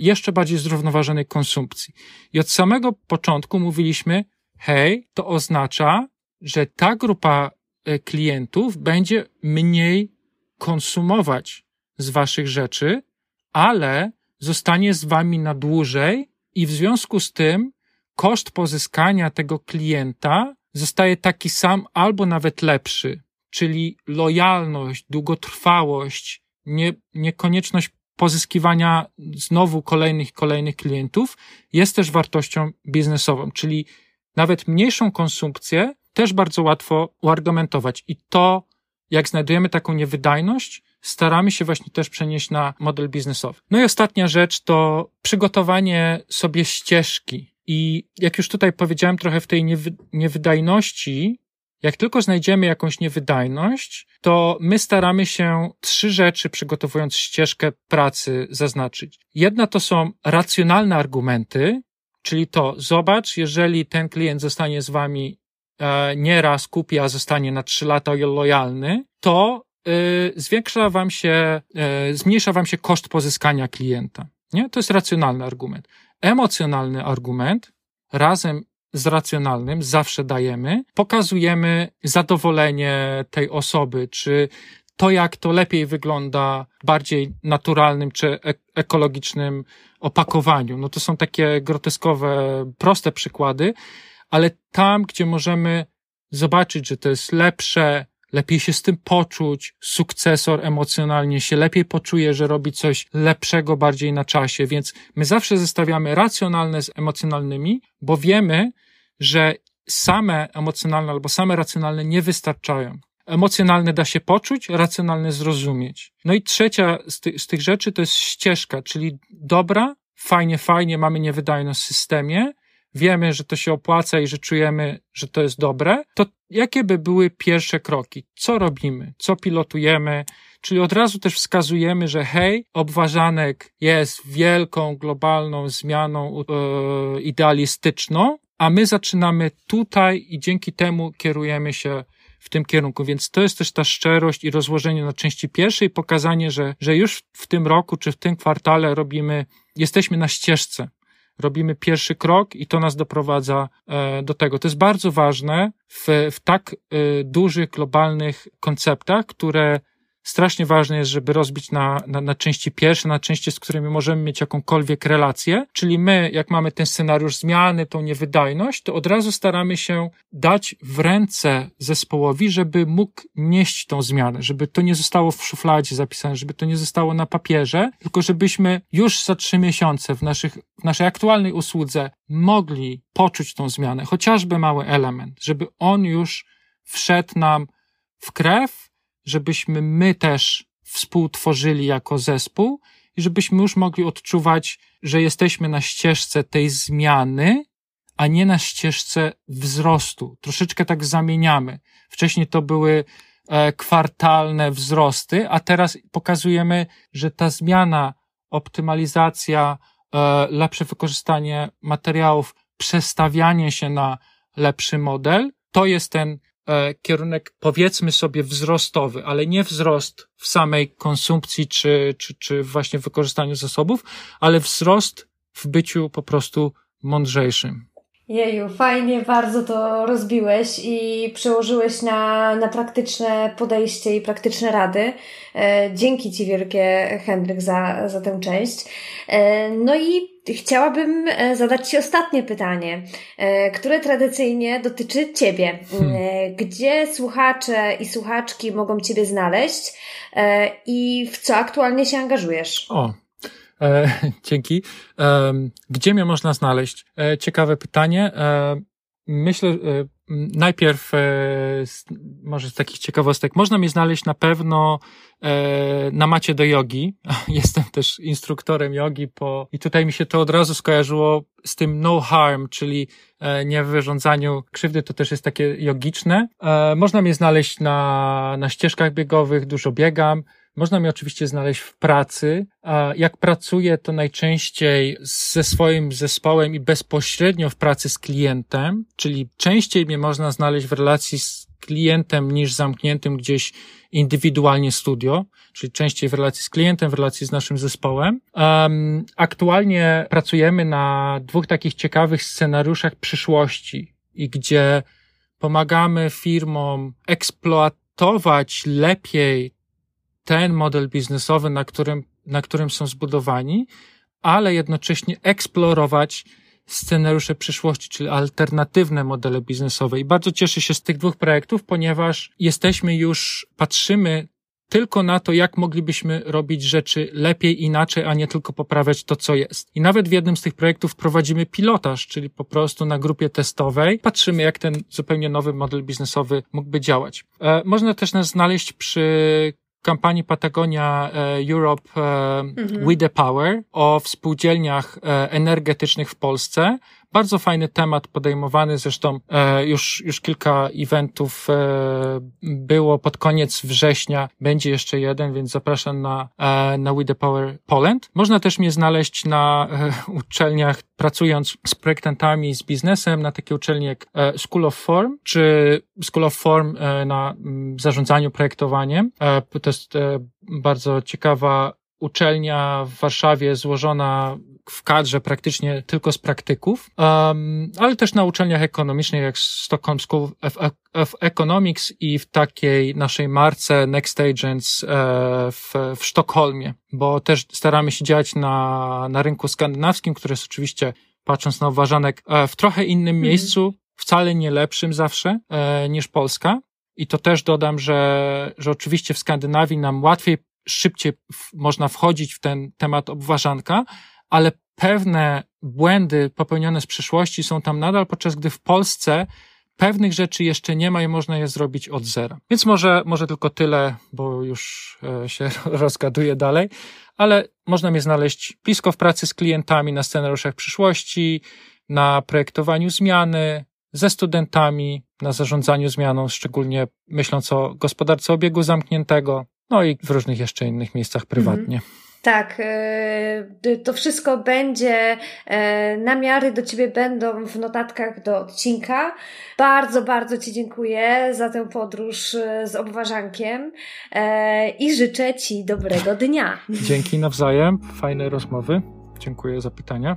jeszcze bardziej zrównoważonej konsumpcji. I od samego początku mówiliśmy, hej, to oznacza, że ta grupa e, klientów będzie mniej konsumować z waszych rzeczy, ale zostanie z wami na dłużej i w związku z tym koszt pozyskania tego klienta zostaje taki sam albo nawet lepszy, czyli lojalność, długotrwałość, nie, niekonieczność pozyskiwania znowu kolejnych, kolejnych klientów jest też wartością biznesową, czyli nawet mniejszą konsumpcję też bardzo łatwo uargumentować. I to, jak znajdujemy taką niewydajność, staramy się właśnie też przenieść na model biznesowy. No i ostatnia rzecz to przygotowanie sobie ścieżki. I jak już tutaj powiedziałem trochę w tej niewy, niewydajności, jak tylko znajdziemy jakąś niewydajność, to my staramy się trzy rzeczy, przygotowując ścieżkę pracy, zaznaczyć. Jedna to są racjonalne argumenty, czyli to, zobacz, jeżeli ten klient zostanie z wami e, nie raz kupi, a zostanie na trzy lata lojalny, to y, zwiększa wam się, y, zmniejsza wam się koszt pozyskania klienta. Nie? To jest racjonalny argument. Emocjonalny argument razem z racjonalnym zawsze dajemy, pokazujemy zadowolenie tej osoby, czy to, jak to lepiej wygląda bardziej naturalnym czy ekologicznym opakowaniu. No to są takie groteskowe, proste przykłady, ale tam, gdzie możemy zobaczyć, że to jest lepsze, lepiej się z tym poczuć, sukcesor emocjonalnie się lepiej poczuje, że robi coś lepszego bardziej na czasie, więc my zawsze zestawiamy racjonalne z emocjonalnymi, bo wiemy, że same emocjonalne albo same racjonalne nie wystarczają. Emocjonalne da się poczuć, racjonalne zrozumieć. No i trzecia z, ty, z tych rzeczy to jest ścieżka, czyli dobra, fajnie, fajnie, mamy niewydajność w systemie, wiemy, że to się opłaca i że czujemy, że to jest dobre, to jakie by były pierwsze kroki? Co robimy? Co pilotujemy? Czyli od razu też wskazujemy, że hej, obważanek jest wielką, globalną zmianą yy, idealistyczną, a my zaczynamy tutaj i dzięki temu kierujemy się w tym kierunku. Więc to jest też ta szczerość i rozłożenie na części pierwszej, pokazanie, że, że już w tym roku czy w tym kwartale robimy, jesteśmy na ścieżce. Robimy pierwszy krok i to nas doprowadza e, do tego. To jest bardzo ważne w, w tak e, dużych, globalnych konceptach, które strasznie ważne jest, żeby rozbić na, na, na części pierwsze, na części, z którymi możemy mieć jakąkolwiek relację. Czyli my, jak mamy ten scenariusz zmiany, tą niewydajność, to od razu staramy się dać w ręce zespołowi, żeby mógł nieść tą zmianę, żeby to nie zostało w szufladzie zapisane, żeby to nie zostało na papierze, tylko żebyśmy już za trzy miesiące w, naszych, w naszej aktualnej usłudze mogli poczuć tą zmianę, chociażby mały element, żeby on już wszedł nam w krew, żebyśmy my też współtworzyli jako zespół i żebyśmy już mogli odczuwać, że jesteśmy na ścieżce tej zmiany, a nie na ścieżce wzrostu. Troszeczkę tak zamieniamy. Wcześniej to były e, kwartalne wzrosty, a teraz pokazujemy, że ta zmiana, optymalizacja, e, lepsze wykorzystanie materiałów, przestawianie się na lepszy model, to jest ten kierunek, powiedzmy sobie, wzrostowy, ale nie wzrost w samej konsumpcji czy, czy, czy właśnie wykorzystaniu zasobów, ale wzrost w byciu po prostu mądrzejszym. Jeju, fajnie bardzo to rozbiłeś i przełożyłeś na, na praktyczne podejście i praktyczne rady. E, dzięki Ci wielkie, Hendryk, za, za tę część. E, no i chciałabym e, zadać Ci ostatnie pytanie, e, które tradycyjnie dotyczy Ciebie. Hmm. E, gdzie słuchacze i słuchaczki mogą Ciebie znaleźć i w co aktualnie się angażujesz? O, e, [laughs] dzięki. E, gdzie mnie można znaleźć? E, ciekawe pytanie. myślę, najpierw może z takich ciekawostek. Można mnie znaleźć na pewno E, na macie do jogi. [laughs] Jestem też instruktorem jogi po, i tutaj mi się to od razu skojarzyło z tym no harm, czyli e, nie wyrządzaniu krzywdy, to też jest takie jogiczne. E, można mnie znaleźć na, na ścieżkach biegowych, dużo biegam. Można mnie oczywiście znaleźć w pracy. Jak pracuję, to najczęściej ze swoim zespołem i bezpośrednio w pracy z klientem, czyli częściej mnie można znaleźć w relacji z klientem niż zamkniętym gdzieś indywidualnie studio, czyli częściej w relacji z klientem, w relacji z naszym zespołem. Um, aktualnie pracujemy na dwóch takich ciekawych scenariuszach przyszłości i gdzie pomagamy firmom eksploatować lepiej ten model biznesowy, na którym, na którym są zbudowani, ale jednocześnie eksplorować scenariusze przyszłości, czyli alternatywne modele biznesowe. I bardzo cieszę się z tych dwóch projektów, ponieważ jesteśmy już, patrzymy tylko na to, jak moglibyśmy robić rzeczy lepiej, inaczej, a nie tylko poprawiać to, co jest. I nawet w jednym z tych projektów prowadzimy pilotaż, czyli po prostu na grupie testowej patrzymy, jak ten zupełnie nowy model biznesowy mógłby działać. E, można też nas znaleźć przy kampanii Patagonia e, Europe e, mhm. We the Power o współdzielniach e, energetycznych w Polsce. Bardzo fajny temat podejmowany, zresztą e, już, już kilka eventów e, było pod koniec września, będzie jeszcze jeden, więc zapraszam na, e, na We the Power Poland. Można też mnie znaleźć na e, uczelniach, pracując z projektantami, z biznesem, na takie uczelnie jak e, School of Form, czy School of Form e, na m, zarządzaniu projektowaniem. to jest bardzo ciekawa uczelnia w Warszawie złożona w kadrze praktycznie tylko z praktyków, um, ale też na uczelniach ekonomicznych jak Stockholm School of, of Economics i w takiej naszej marce Next Agents e, w, w Sztokholmie, bo też staramy się działać na, na rynku skandynawskim, który jest oczywiście, patrząc na uważanek, e, w trochę innym mhm. miejscu, wcale nie lepszym zawsze e, niż Polska. I to też dodam, że, że oczywiście w Skandynawii nam łatwiej szybciej można wchodzić w ten temat obważanka, ale pewne błędy popełnione z przeszłości są tam nadal, podczas gdy w Polsce pewnych rzeczy jeszcze nie ma i można je zrobić od zera. Więc może, może tylko tyle, bo już e, się [laughs] rozgaduję dalej, ale można mnie znaleźć blisko w pracy z klientami na scenariuszach przyszłości, na projektowaniu zmiany, ze studentami, na zarządzaniu zmianą, szczególnie myśląc o gospodarce obiegu zamkniętego, no i w różnych jeszcze innych miejscach prywatnie. Mhm. Tak, e, to wszystko będzie, e, namiary do Ciebie będą w notatkach do odcinka. Bardzo, bardzo Ci dziękuję za tę podróż e, z obważankiem i życzę Ci dobrego dnia. Dzięki nawzajem, fajne rozmowy. Dziękuję za pytania.